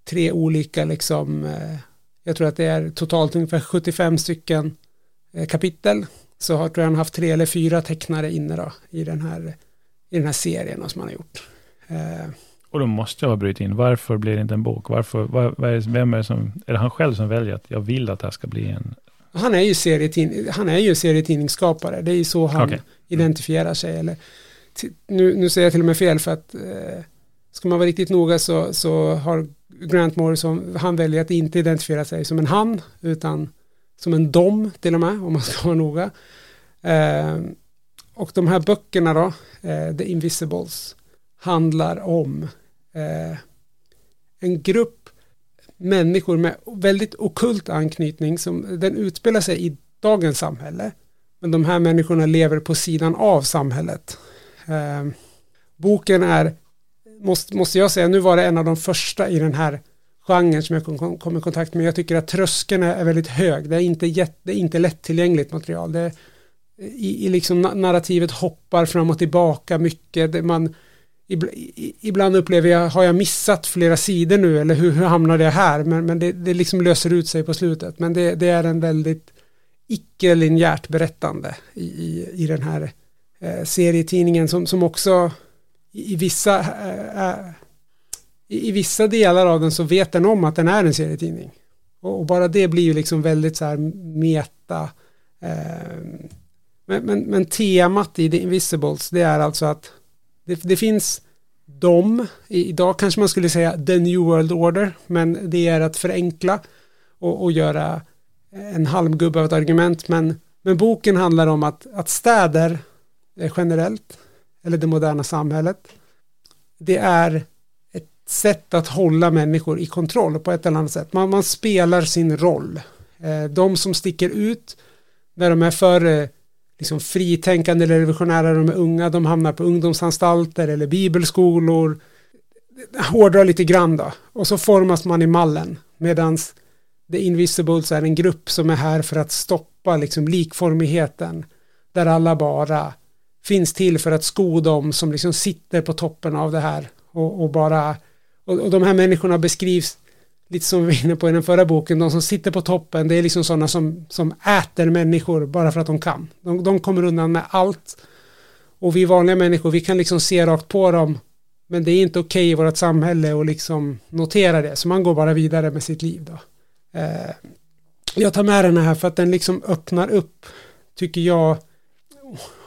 [SPEAKER 2] tre olika liksom, eh, jag tror att det är totalt ungefär 75 stycken eh, kapitel. Så har tror jag han haft tre eller fyra tecknare inne då i den här, i den här serien som han har gjort. Eh,
[SPEAKER 1] Och då måste jag ha brutit in. Varför blir det inte en bok? Varför, vad, vad är, vem är det som, är det han själv som väljer att jag vill att det här ska bli en...
[SPEAKER 2] han är ju serietidning, han är ju serietidningsskapare. Det är ju så han
[SPEAKER 1] Okej.
[SPEAKER 2] identifierar sig. Eller, nu, nu säger jag till och med fel för att eh, ska man vara riktigt noga så, så har Grant Morrison, han väljer att inte identifiera sig som en han utan som en dom till och med om man ska vara noga. Eh, och de här böckerna då, eh, The Invisibles, handlar om eh, en grupp människor med väldigt okult anknytning som den utspelar sig i dagens samhälle. Men de här människorna lever på sidan av samhället. Eh, boken är, måste, måste jag säga, nu var det en av de första i den här genren som jag kom, kom i kontakt med. Jag tycker att tröskeln är väldigt hög. Det är inte, jätte, det är inte lättillgängligt material. Det är, i, i liksom narrativet hoppar fram och tillbaka mycket. Det man, ibland upplever jag, har jag missat flera sidor nu eller hur, hur hamnade jag här? Men, men det, det liksom löser ut sig på slutet. Men det, det är en väldigt icke-linjärt berättande i, i, i den här eh, serietidningen som, som också i, i vissa eh, eh i, i vissa delar av den så vet den om att den är en serietidning. Och, och bara det blir ju liksom väldigt så här meta. Eh, men, men, men temat i The Invisibles det är alltså att det, det finns de, idag kanske man skulle säga The New World Order, men det är att förenkla och, och göra en halmgubbe av ett argument. Men, men boken handlar om att, att städer eh, generellt, eller det moderna samhället, det är sätt att hålla människor i kontroll på ett eller annat sätt. Man, man spelar sin roll. Eh, de som sticker ut när de är för eh, liksom fritänkande eller revolutionära, de är unga, de hamnar på ungdomsanstalter eller bibelskolor. hårdrar lite grann då. Och så formas man i mallen. Medan The Invisibles är en grupp som är här för att stoppa liksom likformigheten. Där alla bara finns till för att sko dem som liksom sitter på toppen av det här. Och, och bara, och, och de här människorna beskrivs lite som vi var inne på i den förra boken, de som sitter på toppen, det är liksom sådana som, som äter människor bara för att de kan. De, de kommer undan med allt. Och vi vanliga människor, vi kan liksom se rakt på dem, men det är inte okej okay i vårt samhälle att liksom notera det, så man går bara vidare med sitt liv då. Eh, jag tar med den här för att den liksom öppnar upp, tycker jag,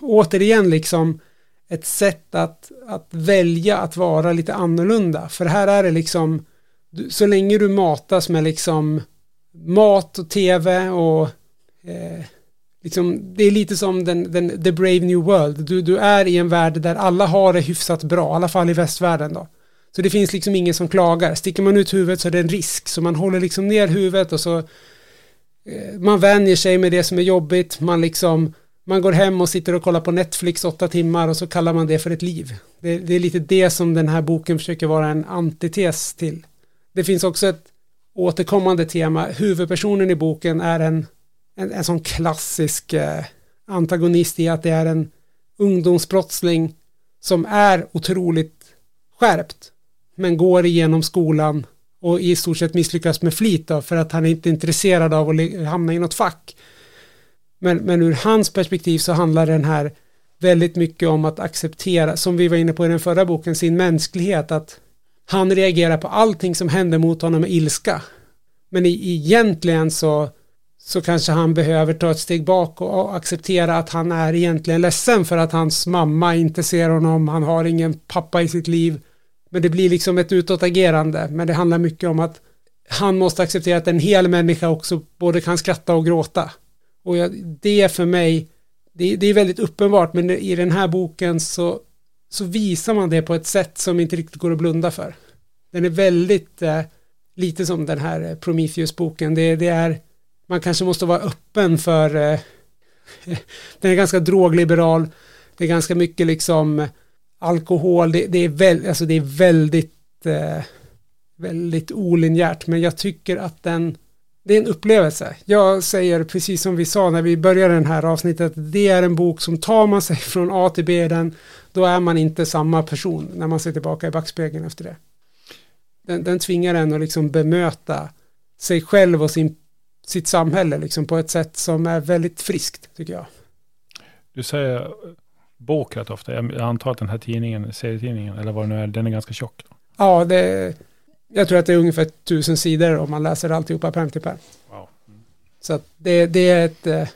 [SPEAKER 2] återigen liksom ett sätt att, att välja att vara lite annorlunda. För här är det liksom, så länge du matas med liksom mat och tv och eh, liksom, det är lite som den, den, the brave new world. Du, du är i en värld där alla har det hyfsat bra, i alla fall i västvärlden då. Så det finns liksom ingen som klagar. Sticker man ut huvudet så är det en risk. Så man håller liksom ner huvudet och så eh, man vänjer sig med det som är jobbigt. Man liksom man går hem och sitter och kollar på Netflix åtta timmar och så kallar man det för ett liv. Det, det är lite det som den här boken försöker vara en antites till. Det finns också ett återkommande tema. Huvudpersonen i boken är en, en, en sån klassisk eh, antagonist i att det är en ungdomsbrottsling som är otroligt skärpt men går igenom skolan och i stort sett misslyckas med flit då, för att han är inte är intresserad av att hamna i något fack. Men, men ur hans perspektiv så handlar den här väldigt mycket om att acceptera, som vi var inne på i den förra boken, sin mänsklighet, att han reagerar på allting som händer mot honom med ilska. Men egentligen så, så kanske han behöver ta ett steg bak och acceptera att han är egentligen ledsen för att hans mamma inte ser honom, han har ingen pappa i sitt liv. Men det blir liksom ett utåtagerande, men det handlar mycket om att han måste acceptera att en hel människa också både kan skratta och gråta. Och jag, det för mig, det, det, är väldigt uppenbart, men i den här boken så, så visar man det på ett sätt som inte riktigt går att blunda för. Den är väldigt, eh, lite som den här eh, Prometheus-boken, det, det, är, man kanske måste vara öppen för, eh, *laughs* den är ganska drogliberal, det är ganska mycket liksom eh, alkohol, det, det är, väl, alltså det är väldigt, eh, väldigt olinjärt, men jag tycker att den det är en upplevelse. Jag säger precis som vi sa när vi började den här avsnittet, det är en bok som tar man sig *laughs* från A till B, den, då är man inte samma person när man ser tillbaka i backspegeln efter det. Den, den tvingar en att liksom bemöta sig själv och sin, sitt samhälle liksom på ett sätt som är väldigt friskt, tycker jag.
[SPEAKER 1] Du säger bok rätt ofta. Jag antar att den här tidningen, serietidningen, eller vad det nu är, den är ganska tjock.
[SPEAKER 2] Ja, det jag tror att det är ungefär tusen sidor om man läser alltihopa pärm till pärm. Wow. Mm. Så det, det är ett, eh,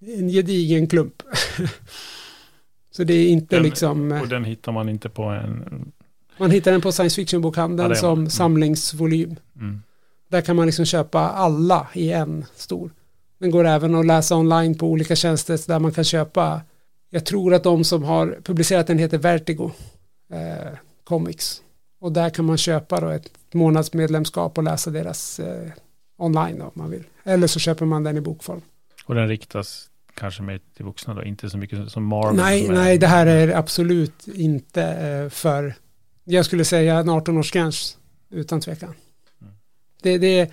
[SPEAKER 2] en gedigen klump. *laughs* Så det är inte
[SPEAKER 1] den,
[SPEAKER 2] liksom...
[SPEAKER 1] Och den hittar man inte på en...
[SPEAKER 2] Man hittar den på science fiction-bokhandeln ja, som mm. samlingsvolym. Mm. Där kan man liksom köpa alla i en stor. Den går även att läsa online på olika tjänster där man kan köpa. Jag tror att de som har publicerat den heter Vertigo eh, Comics. Och där kan man köpa då ett månadsmedlemskap och läsa deras eh, online om man vill. Eller så köper man den i bokform.
[SPEAKER 1] Och den riktas kanske mer till vuxna då, inte så mycket som Marvel?
[SPEAKER 2] Nej, nej, det här är absolut inte eh, för, jag skulle säga en 18-årsgräns utan tvekan. Mm. Det, det,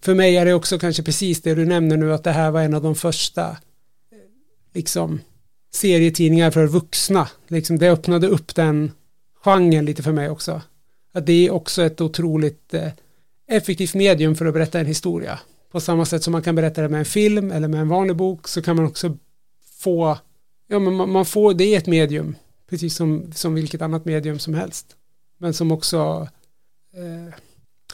[SPEAKER 2] för mig är det också kanske precis det du nämner nu, att det här var en av de första eh, liksom serietidningar för vuxna. Liksom, det öppnade upp den genren lite för mig också att det är också ett otroligt eh, effektivt medium för att berätta en historia. På samma sätt som man kan berätta det med en film eller med en vanlig bok så kan man också få, ja men man, man får, det är ett medium, precis som, som vilket annat medium som helst. Men som också, eh,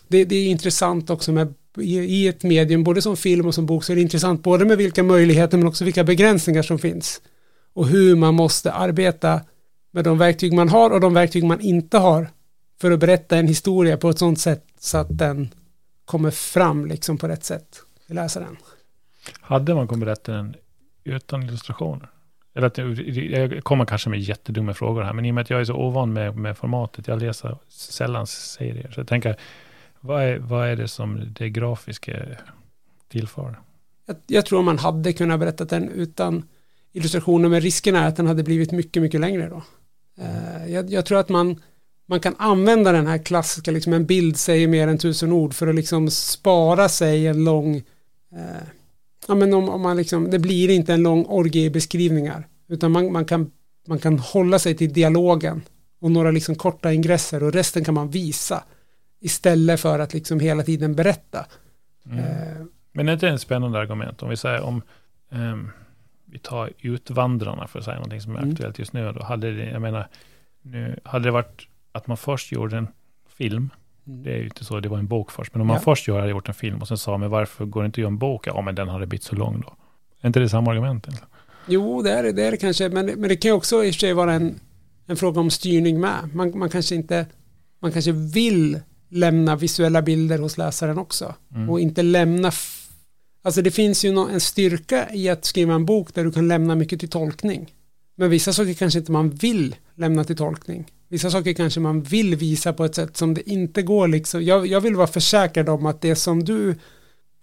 [SPEAKER 2] det, det, är intressant också med i, i ett medium, både som film och som bok, så är det intressant både med vilka möjligheter men också vilka begränsningar som finns. Och hur man måste arbeta med de verktyg man har och de verktyg man inte har för att berätta en historia på ett sånt sätt så att den kommer fram liksom på rätt sätt i läsaren.
[SPEAKER 1] Hade man kunnat berätta den utan illustrationer? Eller att jag kommer kanske med jättedumma frågor här, men i och med att jag är så ovan med, med formatet, jag läser sällan serier, så jag tänker, vad är, vad är det som det grafiska tillför?
[SPEAKER 2] Jag, jag tror man hade kunnat berätta den utan illustrationer, men risken är att den hade blivit mycket, mycket längre då. Uh, jag, jag, tror att man man kan använda den här klassiska, liksom en bild säger mer än tusen ord för att liksom spara sig en lång, eh, ja men om, om man liksom, det blir inte en lång orgie i beskrivningar, utan man, man, kan, man kan hålla sig till dialogen och några liksom korta ingresser och resten kan man visa istället för att liksom hela tiden berätta.
[SPEAKER 1] Mm. Eh, men är inte det ett spännande argument om vi säger om um, vi tar Utvandrarna för att säga någonting som är mm. aktuellt just nu. Då hade det, jag menar, nu hade det varit att man först gjorde en film, mm. det är ju inte så, det var en bok först, men om man ja. först hade gjort en film och sen sa, men varför går det inte att göra en bok? Ja, men den hade blivit så lång då. Är inte det samma argument? Eller?
[SPEAKER 2] Jo, det är det, det är det kanske, men, men det kan ju också i och för sig vara en, en fråga om styrning med. Man, man kanske inte, man kanske vill lämna visuella bilder hos läsaren också mm. och inte lämna Alltså det finns ju en styrka i att skriva en bok där du kan lämna mycket till tolkning. Men vissa saker kanske inte man vill lämna till tolkning. Vissa saker kanske man vill visa på ett sätt som det inte går liksom. Jag, jag vill vara försäkrad om att det som du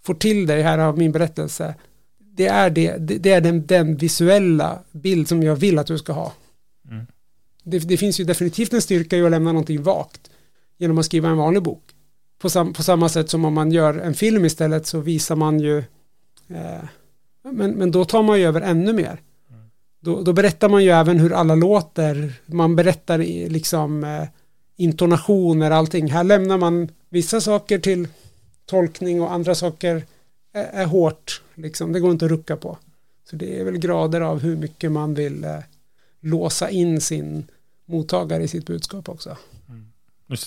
[SPEAKER 2] får till dig här av min berättelse det är, det, det är den, den visuella bild som jag vill att du ska ha. Mm. Det, det, finns ju definitivt en styrka i att lämna någonting vakt genom att skriva en vanlig bok. På, sam, på samma sätt som om man gör en film istället så visar man ju eh, men, men då tar man ju över ännu mer. Då, då, berättar man ju även hur alla låter. Man berättar liksom eh, intonationer, allting. Här lämnar man vissa saker till tolkning och andra saker är, är hårt. Liksom. Det går inte att rucka på. Så det är väl grader av hur mycket man vill eh, låsa in sin mottagare i sitt budskap också. Mm.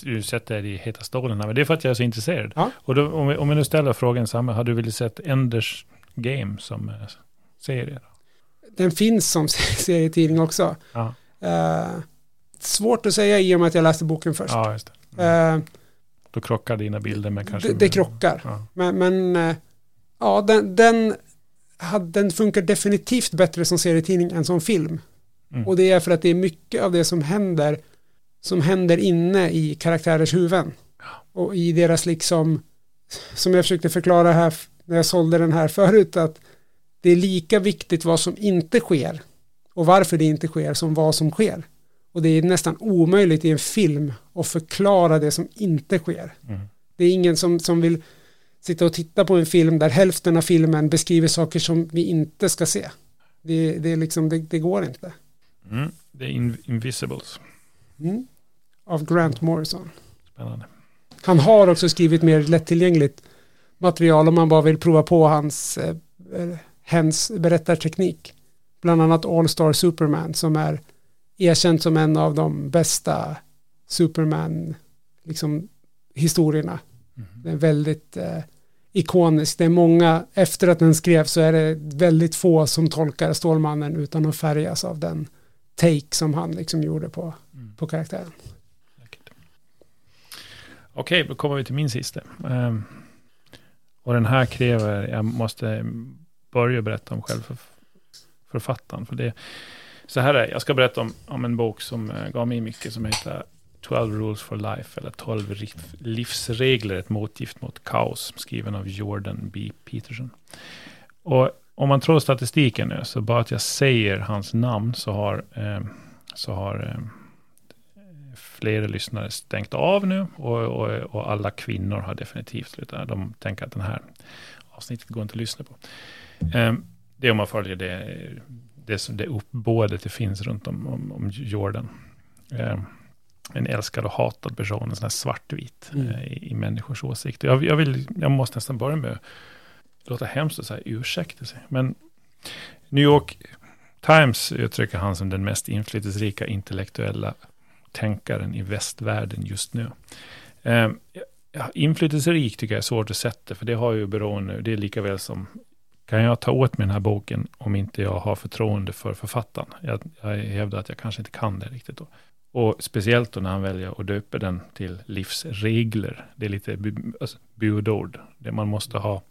[SPEAKER 1] Nu sätter det i heta stolen här, men det är för att jag är så intresserad. Ja. Och då, om, vi, om vi nu ställer frågan samma, hade du velat sett Enders Game som eh, serie?
[SPEAKER 2] Den finns som *laughs* serietidning också. Ja. Uh, svårt att säga i och med att jag läste boken först.
[SPEAKER 1] Ja, just det. Mm. Uh, då krockar dina bilder med kanske...
[SPEAKER 2] Det, det krockar. Ja. Men, men uh, ja, den, den, den funkar definitivt bättre som serietidning än som film. Mm. Och det är för att det är mycket av det som händer som händer inne i karaktärers huvuden. Och i deras liksom, som jag försökte förklara här när jag sålde den här förut, att det är lika viktigt vad som inte sker och varför det inte sker som vad som sker. Och det är nästan omöjligt i en film att förklara det som inte sker. Mm. Det är ingen som, som vill sitta och titta på en film där hälften av filmen beskriver saker som vi inte ska se. Det, det, är liksom, det, det går inte.
[SPEAKER 1] Mm. Det är in, Invisibles.
[SPEAKER 2] Mm. Av Grant Morrison.
[SPEAKER 1] Spännande.
[SPEAKER 2] Han har också skrivit mer lättillgängligt material om man bara vill prova på hans eh, hens berättarteknik. Bland annat All Star Superman som är erkänt som en av de bästa Superman liksom, historierna. Mm. Det är väldigt eh, ikonisk. Det är många, efter att den skrevs så är det väldigt få som tolkar Stålmannen utan att färgas av den take som han liksom gjorde på, mm. på karaktären.
[SPEAKER 1] Okej, då kommer vi till min sista. Um, och den här kräver, jag måste börja berätta om själv författaren. För det, så här är jag ska berätta om, om en bok som eh, gav mig mycket som heter 12 Rules for Life, eller 12 livsregler, ett motgift mot kaos, skriven av Jordan B. Peterson. Och om man tror statistiken nu, så bara att jag säger hans namn så har, eh, så har eh, flera lyssnare stängt av nu och, och, och, alla kvinnor har definitivt slutat. De tänker att den här avsnittet går inte att lyssna på. Um, det är om man följer det, det, som det uppbådet det finns runt om, om, om Jordan. Um, en älskad och hatad person, en sån här svartvit mm. uh, i, i människors åsikter. Jag, jag, vill, jag måste nästan börja med att låta hemskt att säga ursäkta sig. Men New York Times uttrycker han som den mest inflytelserika intellektuella tänkaren i västvärlden just nu. Eh, inflytelserik tycker jag är svårt att sätta, för det har ju beroende, det är lika väl som kan jag ta åt mig den här boken om inte jag har förtroende för författaren? Jag, jag hävdar att jag kanske inte kan det riktigt då. Och speciellt då när han väljer att döpa den till livsregler. Det är lite alltså, budord. Det man måste ha,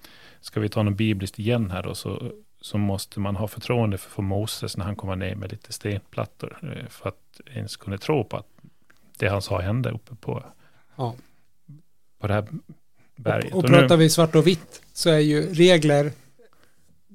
[SPEAKER 1] ska vi ta något bibliskt igen här då, så, så måste man ha förtroende för, för Moses när han kommer ner med lite stenplattor. Eh, för att ens kunna tro på att det han sa hände uppe på, ja. på det här berget.
[SPEAKER 2] Och, och, och pratar nu, vi svart och vitt så är ju regler,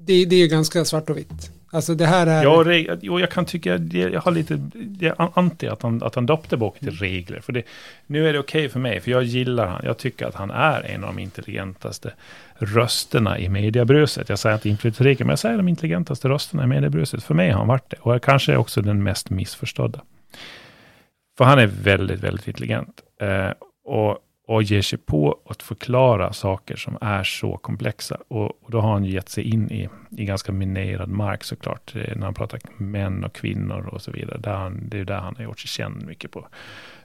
[SPEAKER 2] det, det är ju ganska svart och vitt. Alltså det här är...
[SPEAKER 1] Ja, reg- jo, jag kan tycka, jag har lite, är anti att han, att han döpte boken till regler. För det, nu är det okej för mig, för jag gillar han. Jag tycker att han är en av de intelligentaste rösterna i mediebruset. Jag säger inte inflytelserika, men jag säger de intelligentaste rösterna i mediebruset. För mig har han varit det. Och kanske är också den mest missförstådda. För han är väldigt, väldigt intelligent. Eh, och, och ger sig på att förklara saker som är så komplexa. Och, och då har han ju gett sig in i, i ganska minerad mark såklart. Eh, när han pratar män och kvinnor och så vidare. Där han, det är där han har gjort sig känd mycket på.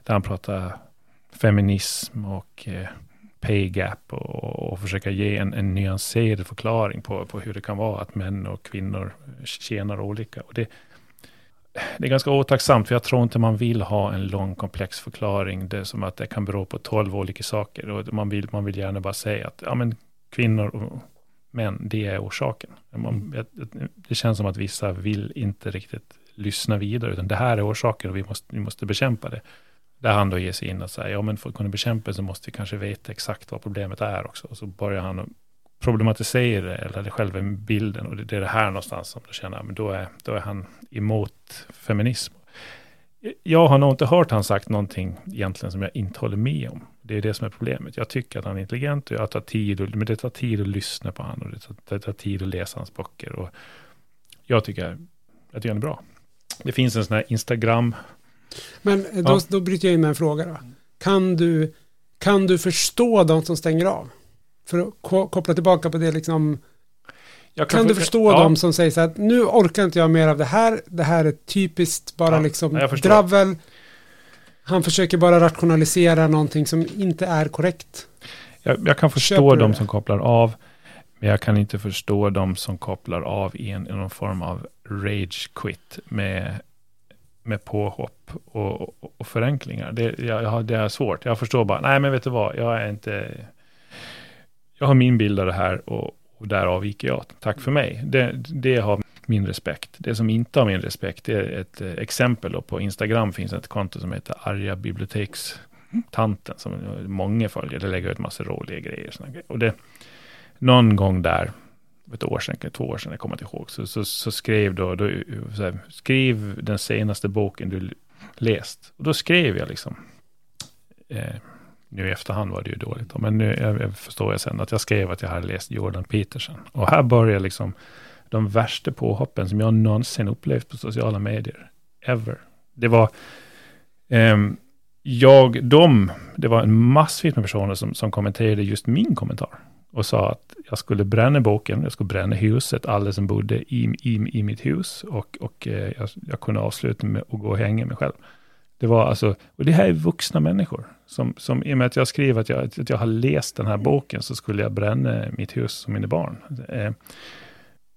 [SPEAKER 1] Där han pratar feminism och eh, pay gap och, och försöka ge en, en nyanserad förklaring på, på hur det kan vara att män och kvinnor tjänar olika. Och det, det är ganska otacksamt, för jag tror inte man vill ha en lång komplex förklaring. Det är som att det kan bero på tolv olika saker. Och man vill, man vill gärna bara säga att ja, men kvinnor och män, det är orsaken. Man, det känns som att vissa vill inte riktigt lyssna vidare, utan det här är orsaken och vi måste, vi måste bekämpa det. Där han då ger sig in och säger, ja men för att kunna bekämpa det så måste vi kanske veta exakt vad problemet är också. Och så börjar han att problematisera det, eller själva bilden. Och det är det här någonstans som du känner, men då är, då är han emot feminism. Jag har nog inte hört han sagt någonting egentligen som jag inte håller med om. Det är det som är problemet. Jag tycker att han är intelligent och jag tar tid, och, men det tar tid att lyssna på honom och det tar, det tar tid att läsa hans böcker. Och jag tycker att han är bra. Det finns en sån här Instagram
[SPEAKER 2] Men då,
[SPEAKER 1] Ja.
[SPEAKER 2] då bryter jag in med en fråga då. Kan du, kan du förstå de som stänger av? För att ko- koppla tillbaka på det liksom.
[SPEAKER 1] Jag
[SPEAKER 2] Kan du
[SPEAKER 1] för-
[SPEAKER 2] förstå
[SPEAKER 1] ja,
[SPEAKER 2] de som säger så här att nu orkar inte jag mer av det här. Det här är typiskt bara
[SPEAKER 1] Ja,
[SPEAKER 2] liksom dravel. Han försöker bara rationalisera någonting som inte är korrekt.
[SPEAKER 1] Jag, jag kan förstå de som kopplar av, men jag kan inte förstå de som kopplar av i, en, i någon form av rage quit med, med påhopp och, och, och förenklingar. Det, jag, det är svårt. Jag förstår bara, nej men vet du vad, jag är inte... Jag har min bild av det här och, och där avviker jag. Tack för mig. Det, det har min respekt. Det som inte har min respekt det är ett eh, exempel. Då. på Instagram finns ett konto som heter Arga bibliotekstanten som många följer. Det lägger ut massa roliga grejer. och grejer. Och det, någon gång där, ett år sedan, två år sedan, jag kommer inte ihåg, så, så, så skrev då, då så här, skriv den senaste boken du läst. Och då skrev jag liksom, eh, nu i efterhand var det ju dåligt, men nu jag, förstår jag sen att jag skrev att jag hade läst Jordan Peterson. Och här börjar liksom de värsta påhoppen som jag någonsin upplevt på sociala medier. Ever. Det var, ehm, jag, de, det var en massvis med personer som, som kommenterade just min kommentar. Och sa att jag skulle bränna boken, jag skulle bränna huset, alla som bodde i, i, i mitt hus. Och, och eh, jag, jag kunde avsluta med att gå och hänga mig själv. Det var alltså, och det här är vuxna människor. Som, som i och med att jag skriver att jag, att jag har läst den här boken så skulle jag bränna mitt hus som mina barn. Eh,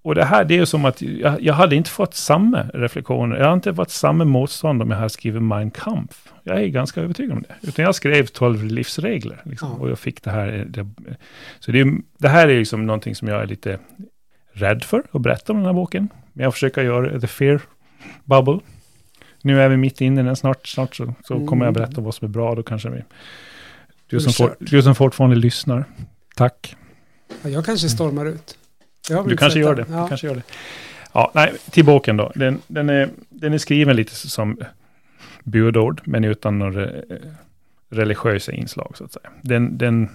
[SPEAKER 1] och det här, det är som att jag, jag hade inte fått samma reflektioner. Jag har inte varit samma motstånd om jag hade skrivit Mein Kampf. Jag är ganska övertygad om det. Utan jag skrev 12 livsregler. Liksom. Och jag fick det här. Det, så det, det här är liksom någonting som jag är lite rädd för att berätta om den här boken. Men jag försöker göra the fear bubble. Nu är vi mitt inne i den snart, snart så, så
[SPEAKER 2] Mm.
[SPEAKER 1] kommer jag berätta vad som är bra. Då kanske vi... Du som,
[SPEAKER 2] kört.
[SPEAKER 1] du som fortfarande lyssnar, tack.
[SPEAKER 2] Ja, jag kanske stormar ut.
[SPEAKER 1] Du kanske gör det.
[SPEAKER 2] den.
[SPEAKER 1] Du
[SPEAKER 2] Ja.
[SPEAKER 1] kanske gör det. Ja, nej, till boken då. Den, den, är, den är skriven lite som budord, men utan några eh, religiösa inslag så att säga. Den, den,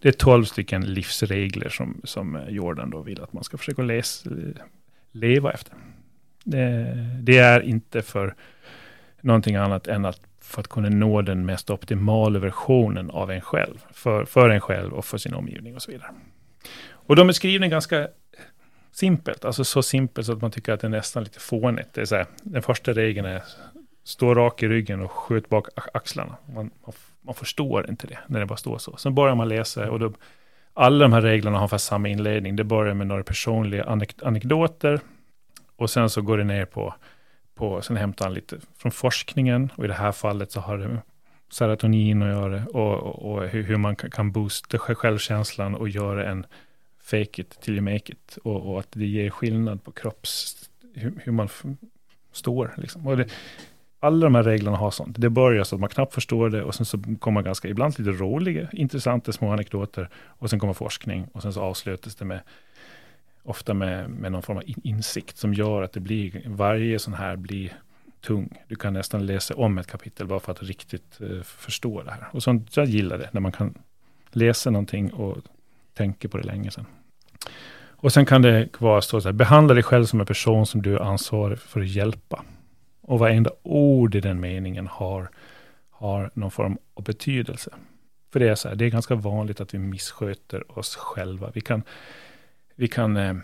[SPEAKER 1] det är tolv stycken livsregler som, som Jordan då vill att man ska försöka läsa, leva efter. Det, det är inte för någonting annat än att för att kunna nå den mest optimala versionen av en själv. För, för en själv och för sin omgivning och så vidare. Och de är skrivna ganska simpelt, alltså så simpelt så att man tycker att det är nästan lite fånigt. Det är så här, den första regeln är stå rak i ryggen och skjut bak axlarna. Man, man, man förstår inte det när det bara står så. Sen börjar man läsa och då, alla de här reglerna har fast samma inledning. Det börjar med några personliga anek- anekdoter och sen så går det ner på, på, sen hämtar han lite från forskningen och i det här fallet så har det med serotonin att göra och, och, och hur, man kan, boosta självkänslan och göra en fake it till you make it och, och att det ger skillnad på kropps, hur, hur man står. Liksom. Och det, alla de här reglerna har sånt. Det börjar så att man knappt förstår det och sen så kommer ganska ibland lite roliga, intressanta små anekdoter och sen kommer forskning och sen så avslutas det med ofta med, med någon form av insikt som gör att det blir, varje sån här blir tung. Du kan nästan läsa om ett kapitel bara för att riktigt eh, förstå det här. Och sånt, jag gillar det, när man kan läsa någonting och tänka på det länge sedan. Och sen kan det vara så här, behandla dig själv som en person som du är ansvarig för att hjälpa. Och varenda ord i den meningen har, har någon form av betydelse. För det är så här, det är ganska vanligt att vi missköter oss själva. Vi kan, vi kan, eh,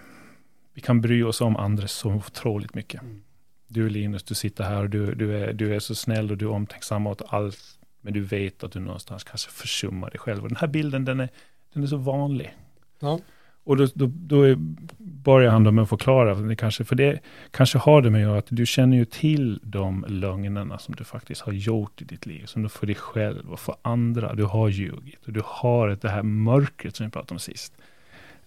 [SPEAKER 1] vi kan bry oss om andra så otroligt mycket. Mm. Du Linus, du sitter här och du, du, är, du är så snäll och du är omtänksam åt allt. Men du vet att du någonstans kanske försummar dig själv. Och den här bilden, den är, den är så vanlig.
[SPEAKER 2] Ja.
[SPEAKER 1] Och då, då, då börjar han då med att förklara, det kanske, för det kanske har det med att du känner ju till de lögnerna som du faktiskt har gjort i ditt liv, som du för dig själv och för andra, du har ljugit. Och du har det här mörkret som vi pratade om sist.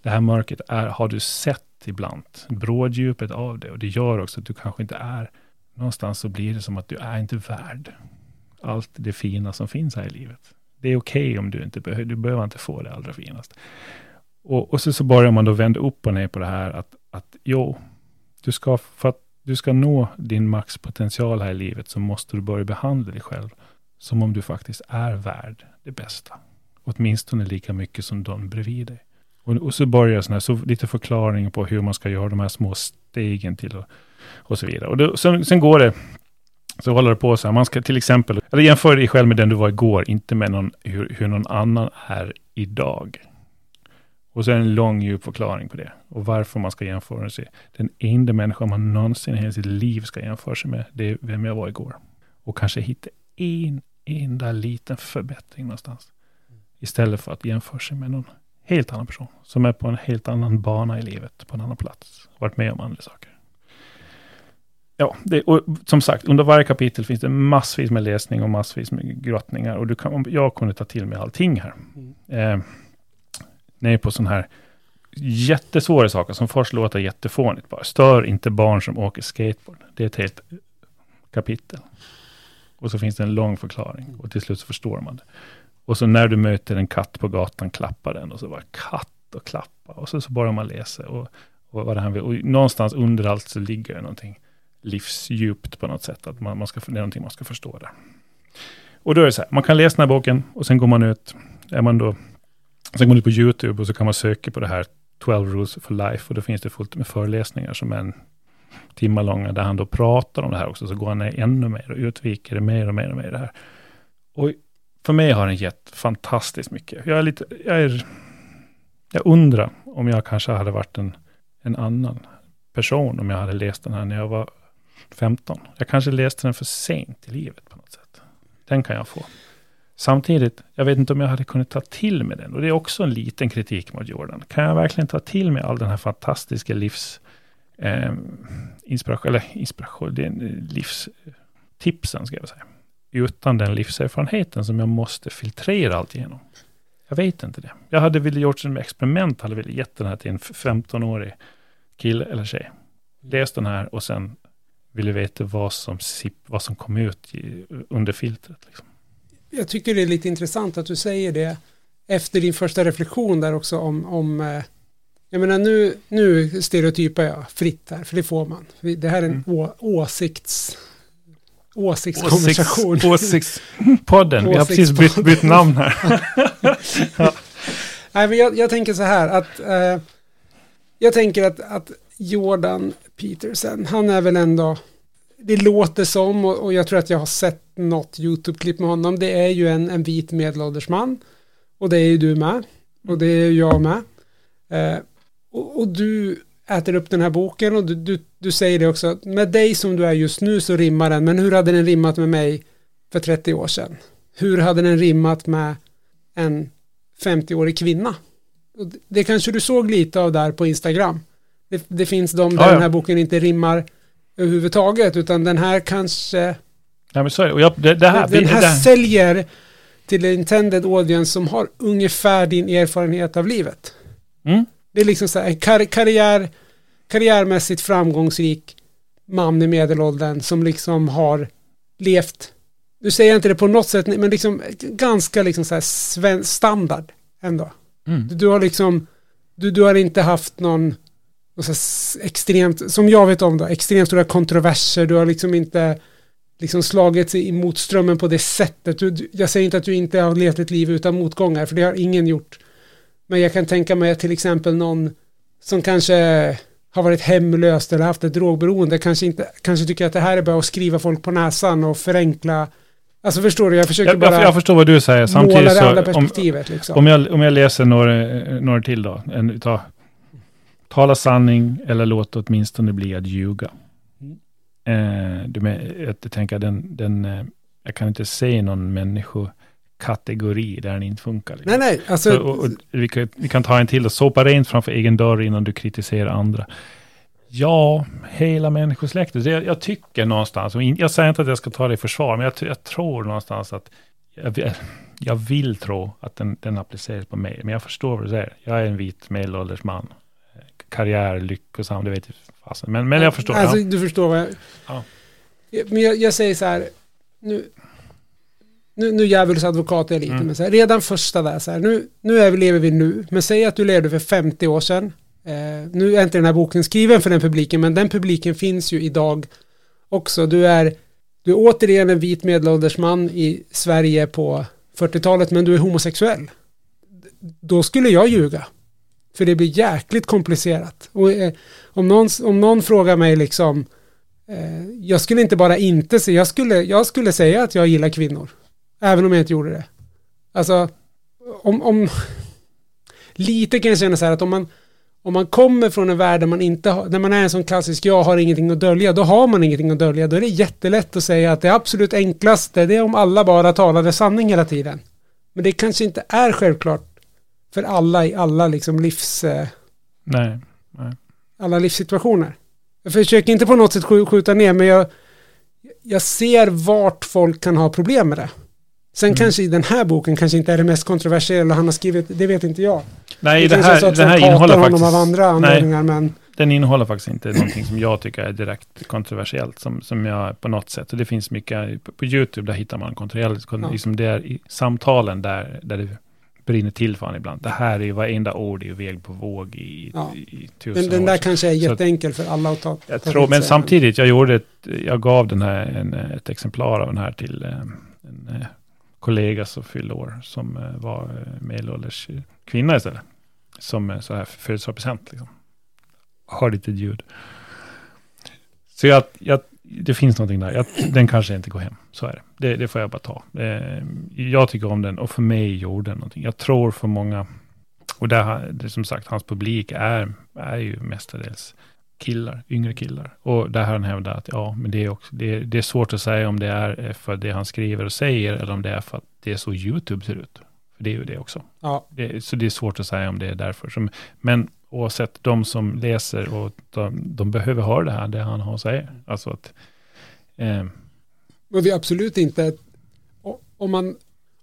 [SPEAKER 1] Det här mörkret är, har du sett ibland, bråddjupet av det. Och det gör också att du kanske inte är, någonstans så blir det som att du är inte värd allt det fina som finns här i livet. Det är okej okay om du inte behöver, du behöver inte få det allra finaste. Och, och så, så börjar man då vända upp och ner på det här att, att jo, du ska, för att du ska nå din maxpotential här i livet så måste du börja behandla dig själv som om du faktiskt är värd det bästa. Åtminstone lika mycket som de bredvid dig. Och, och så börjar sån här, så lite förklaring på hur man ska göra de här små stegen till och, och så vidare. Och då, sen, sen går det, så håller det på så här, man ska till exempel, eller jämför dig själv med den du var igår, inte med någon, hur, hur någon annan är idag. Och så är det en lång djup förklaring på det. Och varför man ska jämföra sig. Den enda människan man någonsin i hela sitt liv ska jämföra sig med, det är vem jag var igår. Och kanske hitta en enda liten förbättring någonstans. Istället för att jämföra sig med någon helt annan person. Som är på en helt annan bana i livet, på en annan plats. Varit med om andra saker. Ja, det, och som sagt, under varje kapitel finns det massvis med läsning och massvis med grottningar. Och du kan, jag kunde ta till mig allting här. Mm. Eh, ner på sån här jättesvåra saker som först låter jättefånigt bara. Stör inte barn som åker skateboard. Det är ett helt kapitel. Och så finns det en lång förklaring och till slut så förstår man det. Och så när du möter en katt på gatan, klappa den och så bara katt och klappa. Och så, så börjar man läsa och, och vad det här vill. Och någonstans under allt så ligger det någonting livsdjupt på något sätt. Att man, man ska, det är någonting man ska förstå där. Och då är det så här, man kan läsa den här boken och sen går man ut. Är man då Sen går man ut på YouTube och så kan man söka på det här 12 rules for life och då finns det fullt med föreläsningar som är en timme långa där han då pratar om det här också. Så går han ner ännu mer och utviker det mer och mer och mer det här. Och för mig har den gett fantastiskt mycket. Jag är lite, jag är, jag undrar om jag kanske hade varit en, en annan person om jag hade läst den här när jag var 15. Jag kanske läste den för sent i livet på något sätt. Den kan jag få. Samtidigt, jag vet inte om jag hade kunnat ta till mig den. Och det är också en liten kritik mot Jordan. Kan jag verkligen ta till mig all den här fantastiska livs... Eh, inspiration, eller inspiration, det är eh, livstipsen ska jag säga. Utan den livserfarenheten som jag måste filtrera allt igenom. Jag vet inte det. Jag hade velat gjort som experiment, hade velat gett den här till en 15-årig kille eller tjej. Läs den här och sen ville veta vad som, vad som kom ut i, under filtret. Liksom
[SPEAKER 2] jag tycker det är lite intressant att du säger det efter din första reflektion där också om, om eh, jag menar nu, nu stereotypar jag fritt här, för det får man. Det här är en mm. å, åsikts åsiktskonversation.
[SPEAKER 1] Åsikts, åsiktspodden, vi har precis bytt, bytt namn här. *laughs*
[SPEAKER 2] ja. Nej, men jag, jag, tänker så här att eh, jag tänker att, att Jordan Peterson, han är väl ändå det låter som, och, och, jag tror att jag har sett något YouTube-klipp med honom, det är ju en, en vit medelålders man. Och det är ju du med. Och det är ju jag med. Eh, och, och, du äter upp den här boken och du, du, du säger det också, med dig som du är just nu så rimmar den, men hur hade den rimmat med mig för 30 år sedan? Hur hade den rimmat med en 50-årig kvinna? Det kanske du såg lite av där på Instagram. Det, det finns de där ja, ja. den här boken inte rimmar överhuvudtaget, utan den här kanske...
[SPEAKER 1] Ja, men så är det. Och jag, det, det här,
[SPEAKER 2] den här
[SPEAKER 1] det
[SPEAKER 2] säljer till en intended audience som har ungefär din erfarenhet av livet.
[SPEAKER 1] Mm.
[SPEAKER 2] Det är liksom så här, en kar karriär, karriärmässigt framgångsrik man i medelåldern som liksom har levt, nu säger jag inte det på något sätt, men liksom ganska liksom så här standard ändå. Mm. Du, du, har liksom, du, du har inte haft någon s- extremt, som jag vet om då, extremt stora kontroverser, du har liksom inte liksom slagit emot strömmen på det sättet. Du- jag säger inte att du inte har levt ett liv utan motgångar, för det har ingen gjort. Men jag kan tänka mig till exempel någon som kanske har varit hemlös eller haft ett drogberoende kanske, inte, kanske tycker att det här är bara att skriva folk på näsan och förenkla. Alltså förstår du, jag försöker
[SPEAKER 1] Jag,
[SPEAKER 2] bara
[SPEAKER 1] jag, förstår vad du säger.
[SPEAKER 2] måla
[SPEAKER 1] Samtidigt
[SPEAKER 2] det andra
[SPEAKER 1] så, om,
[SPEAKER 2] perspektivet. liksom.
[SPEAKER 1] om, jag, om jag läser några, några till då. En, utav, tala sanning eller låt åtminstone bli att ljuga.
[SPEAKER 2] Mm.
[SPEAKER 1] Eh, du med, jag tänker den, den, eh, jag kan inte se någon människokategori där den inte funkar. Liksom.
[SPEAKER 2] Nej, nej, alltså,
[SPEAKER 1] Så, och, och, vi, kan, vi kan ta en till och sopa rent framför egen dörr innan du kritiserar andra. Ja, hela människosläktet. Jag, jag tycker någonstans, och in, jag säger inte att jag ska ta det i försvar, men jag, jag tror någonstans att jag, vill- jag vill tro att den, den appliceras på mig. Men jag förstår vad du säger. Jag är en vit medelålders man. Karriär, lyckosam, det vet jag fasen. Men, men jag förstår.
[SPEAKER 2] Alltså,
[SPEAKER 1] ja.
[SPEAKER 2] du förstår vad jag...
[SPEAKER 1] Ja.
[SPEAKER 2] Men jag, jag säger så här, nu, nu, nu djävulsadvokat är jag lite,
[SPEAKER 1] Mm.
[SPEAKER 2] men så här, redan första där, så här, nu, nu är vi, lever vi nu, men säg att du levde för 50 år sedan. Eh, nu är inte den här boken skriven för den publiken, men den publiken finns ju idag också. Du är, du är återigen en vit medelålders man i Sverige på 40-talet, men du är homosexuell. Då skulle jag ljuga. För det blir jäkligt komplicerat. Och eh, om, någon, om någon frågar mig liksom, eh, jag skulle inte bara inte säga, jag skulle, jag skulle säga att jag gillar kvinnor. Även om jag inte gjorde det. Alltså, om, om lite kan jag känna så här att om man, om man kommer från en värld där man inte har, när man är en sån klassisk jag har ingenting att dölja, då har man ingenting att dölja. Då är det jättelätt att säga att det absolut enklaste, det är om alla bara talade sanning hela tiden. Men det kanske inte är självklart för alla i alla liksom livs... Eh,
[SPEAKER 1] Nej.
[SPEAKER 2] alla livssituationer. Jag försöker inte på något sätt skj- skjuta ner, men jag, jag ser vart folk kan ha problem med det. Sen
[SPEAKER 1] Mm.
[SPEAKER 2] kanske i den här boken kanske inte är det mest kontroversiella han har skrivit, det vet inte jag.
[SPEAKER 1] Nej, det här, det här
[SPEAKER 2] folk hatar
[SPEAKER 1] innehåller
[SPEAKER 2] honom
[SPEAKER 1] faktiskt...
[SPEAKER 2] av andra
[SPEAKER 1] nej.
[SPEAKER 2] anledningar, men
[SPEAKER 1] den innehåller faktiskt inte någonting som jag tycker är direkt kontroversiellt, som, som jag på något sätt, och det finns mycket, på, på YouTube, där hittar man kontroversiellt,
[SPEAKER 2] Ja.
[SPEAKER 1] liksom det är i samtalen där, där det brinner till fan ibland. Det här är ju varenda ord är ju väg på våg i,
[SPEAKER 2] Ja.
[SPEAKER 1] i, i tusen
[SPEAKER 2] den, den
[SPEAKER 1] år.
[SPEAKER 2] där
[SPEAKER 1] Så
[SPEAKER 2] kanske är jätteenkel för alla att ta.
[SPEAKER 1] jag
[SPEAKER 2] ta
[SPEAKER 1] tror, men samtidigt, jag gjorde ett, jag gav den här en, ett exemplar av den här till eh, en eh, kollega som fyllde år, som eh, var eh, medelålders kvinna istället. Som eh, så här födelsedagspresent liksom. Hör lite ljud. Så jag, jag, det finns någonting där. Jag, den kanske inte går hem. Så är det. det. Det får jag bara ta. Eh, jag tycker om den och för mig gjorde den någonting. Jag tror för många, och där, det, som sagt, hans publik är, är ju mestadels killar, yngre killar. Och där har han hävdat att ja, men det är, också, det, är, det är svårt att säga om det är för det han skriver och säger eller om det är för att det är så YouTube ser ut. För det är ju det också.
[SPEAKER 2] Ja,
[SPEAKER 1] Det, så det är svårt att säga om det är därför. Som, men oavsett, de som läser och de, de behöver höra det här, det han har att säga. Alltså att, eh,
[SPEAKER 2] och vi är absolut inte, om man,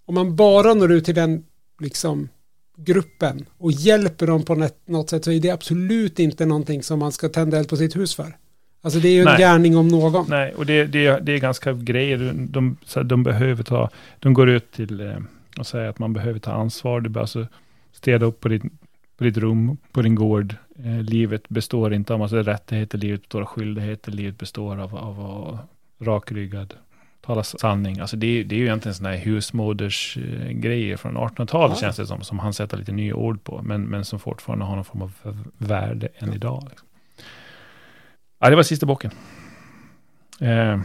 [SPEAKER 2] om man bara når ut till den liksom gruppen och hjälper dem på något- sätt så är det absolut inte någonting som man ska tända eld på sitt hus för. Alltså det är ju en
[SPEAKER 1] Nej.
[SPEAKER 2] gärning om någon.
[SPEAKER 1] nej, och det, det, det är ganska grejer, de, de, de behöver ta, de går ut till eh, och säger att man behöver ta ansvar, du behöver alltså städa upp på ditt, på ditt rum, på din gård. Eh, livet består inte av massa rättigheter, livet består av skyldigheter, livet består av, av, av rakryggad, tala sanning. Alltså det, är- det är ju egentligen sådana här husmoders eh, grejer från 1800-talet
[SPEAKER 2] Ja.
[SPEAKER 1] känns det som, som han sätter lite nya ord på, men, men som fortfarande har någon form av värde än
[SPEAKER 2] Ja.
[SPEAKER 1] idag. Liksom. Ja, det var sista boken. Eh,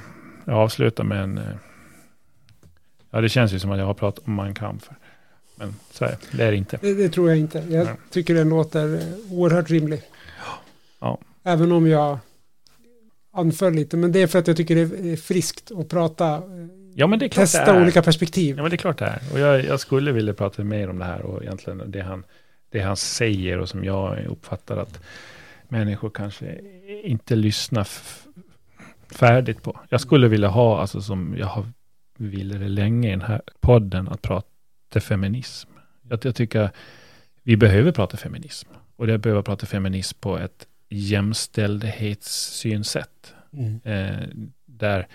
[SPEAKER 1] jag avslutar med en... Eh, ja, det känns ju som att jag har pratat om Mein Kampf. Men så är det, är det inte.
[SPEAKER 2] Det, det tror jag inte. Jag
[SPEAKER 1] Nej.
[SPEAKER 2] tycker den låter eh, oerhört rimlig.
[SPEAKER 1] Ja.
[SPEAKER 2] Även om jag anför lite, men det är för att jag tycker det är friskt att prata, eh,
[SPEAKER 1] Ja, men det är klart det
[SPEAKER 2] testa
[SPEAKER 1] är.
[SPEAKER 2] olika perspektiv.
[SPEAKER 1] Ja, men det är klart det är. Och jag, jag skulle vilja prata mer om det här och egentligen det han, det han säger och som jag uppfattar att människor kanske inte lyssnar färdigt på. Jag skulle vilja ha, alltså som jag har ville det länge i den här podden, att prata feminism. Jag, jag tycker vi behöver prata feminism. Och det behöver prata feminism på ett jämställdhetssynsätt.
[SPEAKER 2] Mm.
[SPEAKER 1] Eh, där,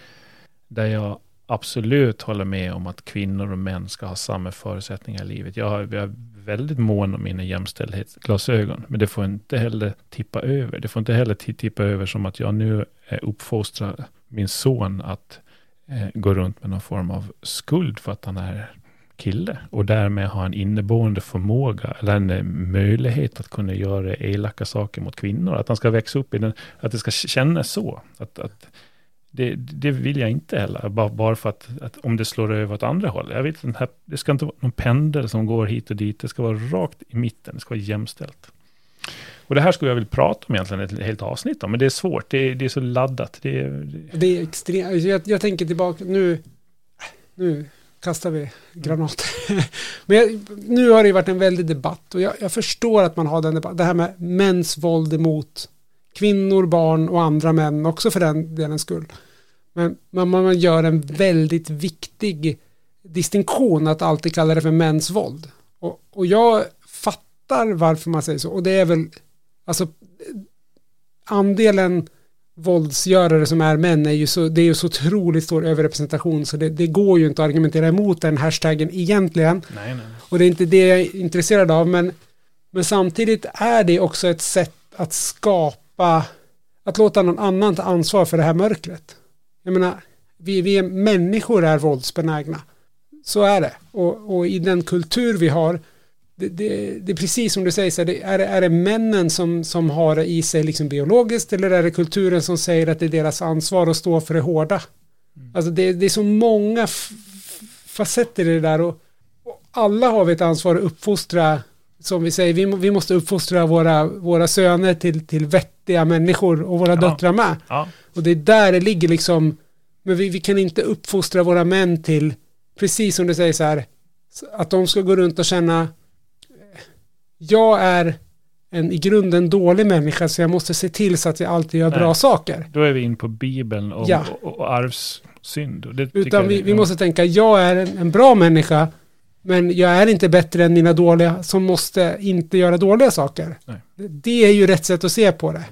[SPEAKER 1] där jag absolut håller med om att kvinnor och män ska ha samma förutsättningar i livet. Jag, har- jag väldigt mån om mina jämställdhetsglasögon. Men det får inte heller tippa över. Det får inte heller tippa över som att jag nu uppfostrar min son att eh, gå runt med någon form av skuld för att han är kille och därmed ha en inneboende förmåga eller en eh, möjlighet att kunna göra elaka saker mot kvinnor. Att han ska växa upp i den, att det ska kännas så. Att, att det, det vill jag inte heller, bara, bara för att, att, om det slår över åt andra håll. Jag vet, den här, det ska inte vara någon pendel som går hit och dit, det ska vara rakt i mitten, det ska vara jämställt. Och det här skulle jag vilja prata om egentligen ett helt avsnitt om, men det är svårt, det är, det är så laddat. Det är,
[SPEAKER 2] det... det är extremt, jag, jag tänker tillbaka, nu, nu kastar vi granater. *laughs* Men jag, nu har det varit en väldig debatt och jag, jag, förstår att man har den debatten. Det här med mäns våld emot kvinnor, barn och andra män också för den delens skull. Men man, man gör en väldigt viktig distinktion att alltid kalla det för mäns våld. Och, och jag fattar varför man säger så. Och det är väl, alltså andelen våldsgörare som är män är ju så, det är ju så otroligt stor överrepresentation så det, det, går ju inte att argumentera emot den hashtaggen egentligen.
[SPEAKER 1] Nej, nej.
[SPEAKER 2] Och det är inte det jag är intresserad av men, men samtidigt är det också ett sätt att skapa, att låta någon annan ta ansvar för det här mörkret. Jag menar, vi, vi är, människor är våldsbenägna. Så är det. Och, och i den kultur vi har det, det, det, är precis som du säger, så är, det, är det männen som, som har det i sig liksom biologiskt eller är det kulturen som säger att det är deras ansvar att stå för det hårda? Mm. Alltså det, det är så många facetter i det där och, och, alla har vi ett ansvar att uppfostra, som vi säger, vi, vi måste uppfostra våra, våra söner till, till vettiga människor och våra ja. döttrar med.
[SPEAKER 1] Ja.
[SPEAKER 2] Och det är där det ligger liksom, men vi, vi kan inte uppfostra våra män till, precis som du säger så här, att de ska gå runt och känna jag är en i grunden dålig människa så jag måste se till så att jag alltid gör Nej. bra saker.
[SPEAKER 1] Då är vi in på Bibeln och, ja. och, och arvssynd.
[SPEAKER 2] Det Utan vi, vi måste tänka, jag är en, en, bra människa men jag är inte bättre än mina dåliga som måste inte göra dåliga saker. Det, det är ju rätt sätt att se på det.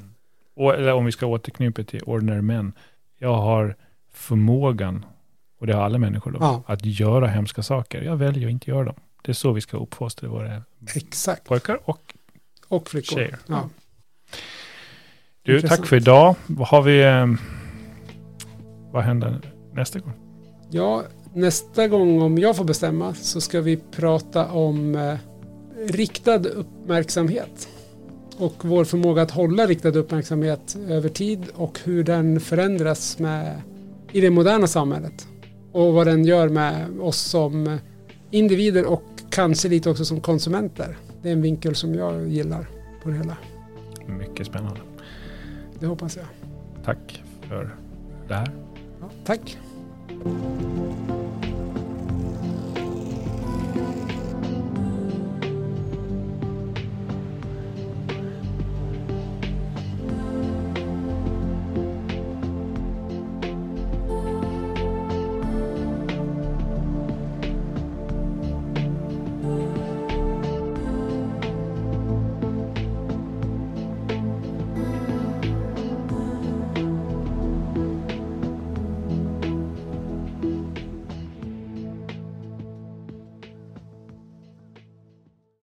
[SPEAKER 1] Och, eller om vi ska återknyta till ordinary män. Jag har förmågan, och det har alla människor då, ja. att göra hemska saker. Jag väljer att inte göra dem. Det är så vi ska uppfostra våra
[SPEAKER 2] Exakt.
[SPEAKER 1] pojkar och,
[SPEAKER 2] och flickor.
[SPEAKER 1] tjejer.
[SPEAKER 2] Ja.
[SPEAKER 1] Du, Intressant. tack för idag. Vad har vi... Eh, vad händer nästa gång?
[SPEAKER 2] Ja, nästa gång om jag får bestämma så ska vi prata om eh, riktad uppmärksamhet och vår förmåga att hålla riktad uppmärksamhet över tid och hur den förändras med, i det moderna samhället och vad den gör med oss som individer och kanske lite också som konsumenter. Det är en vinkel som jag gillar på det hela.
[SPEAKER 1] Mycket spännande.
[SPEAKER 2] Det hoppas jag.
[SPEAKER 1] Tack för det här.
[SPEAKER 2] Ja, tack.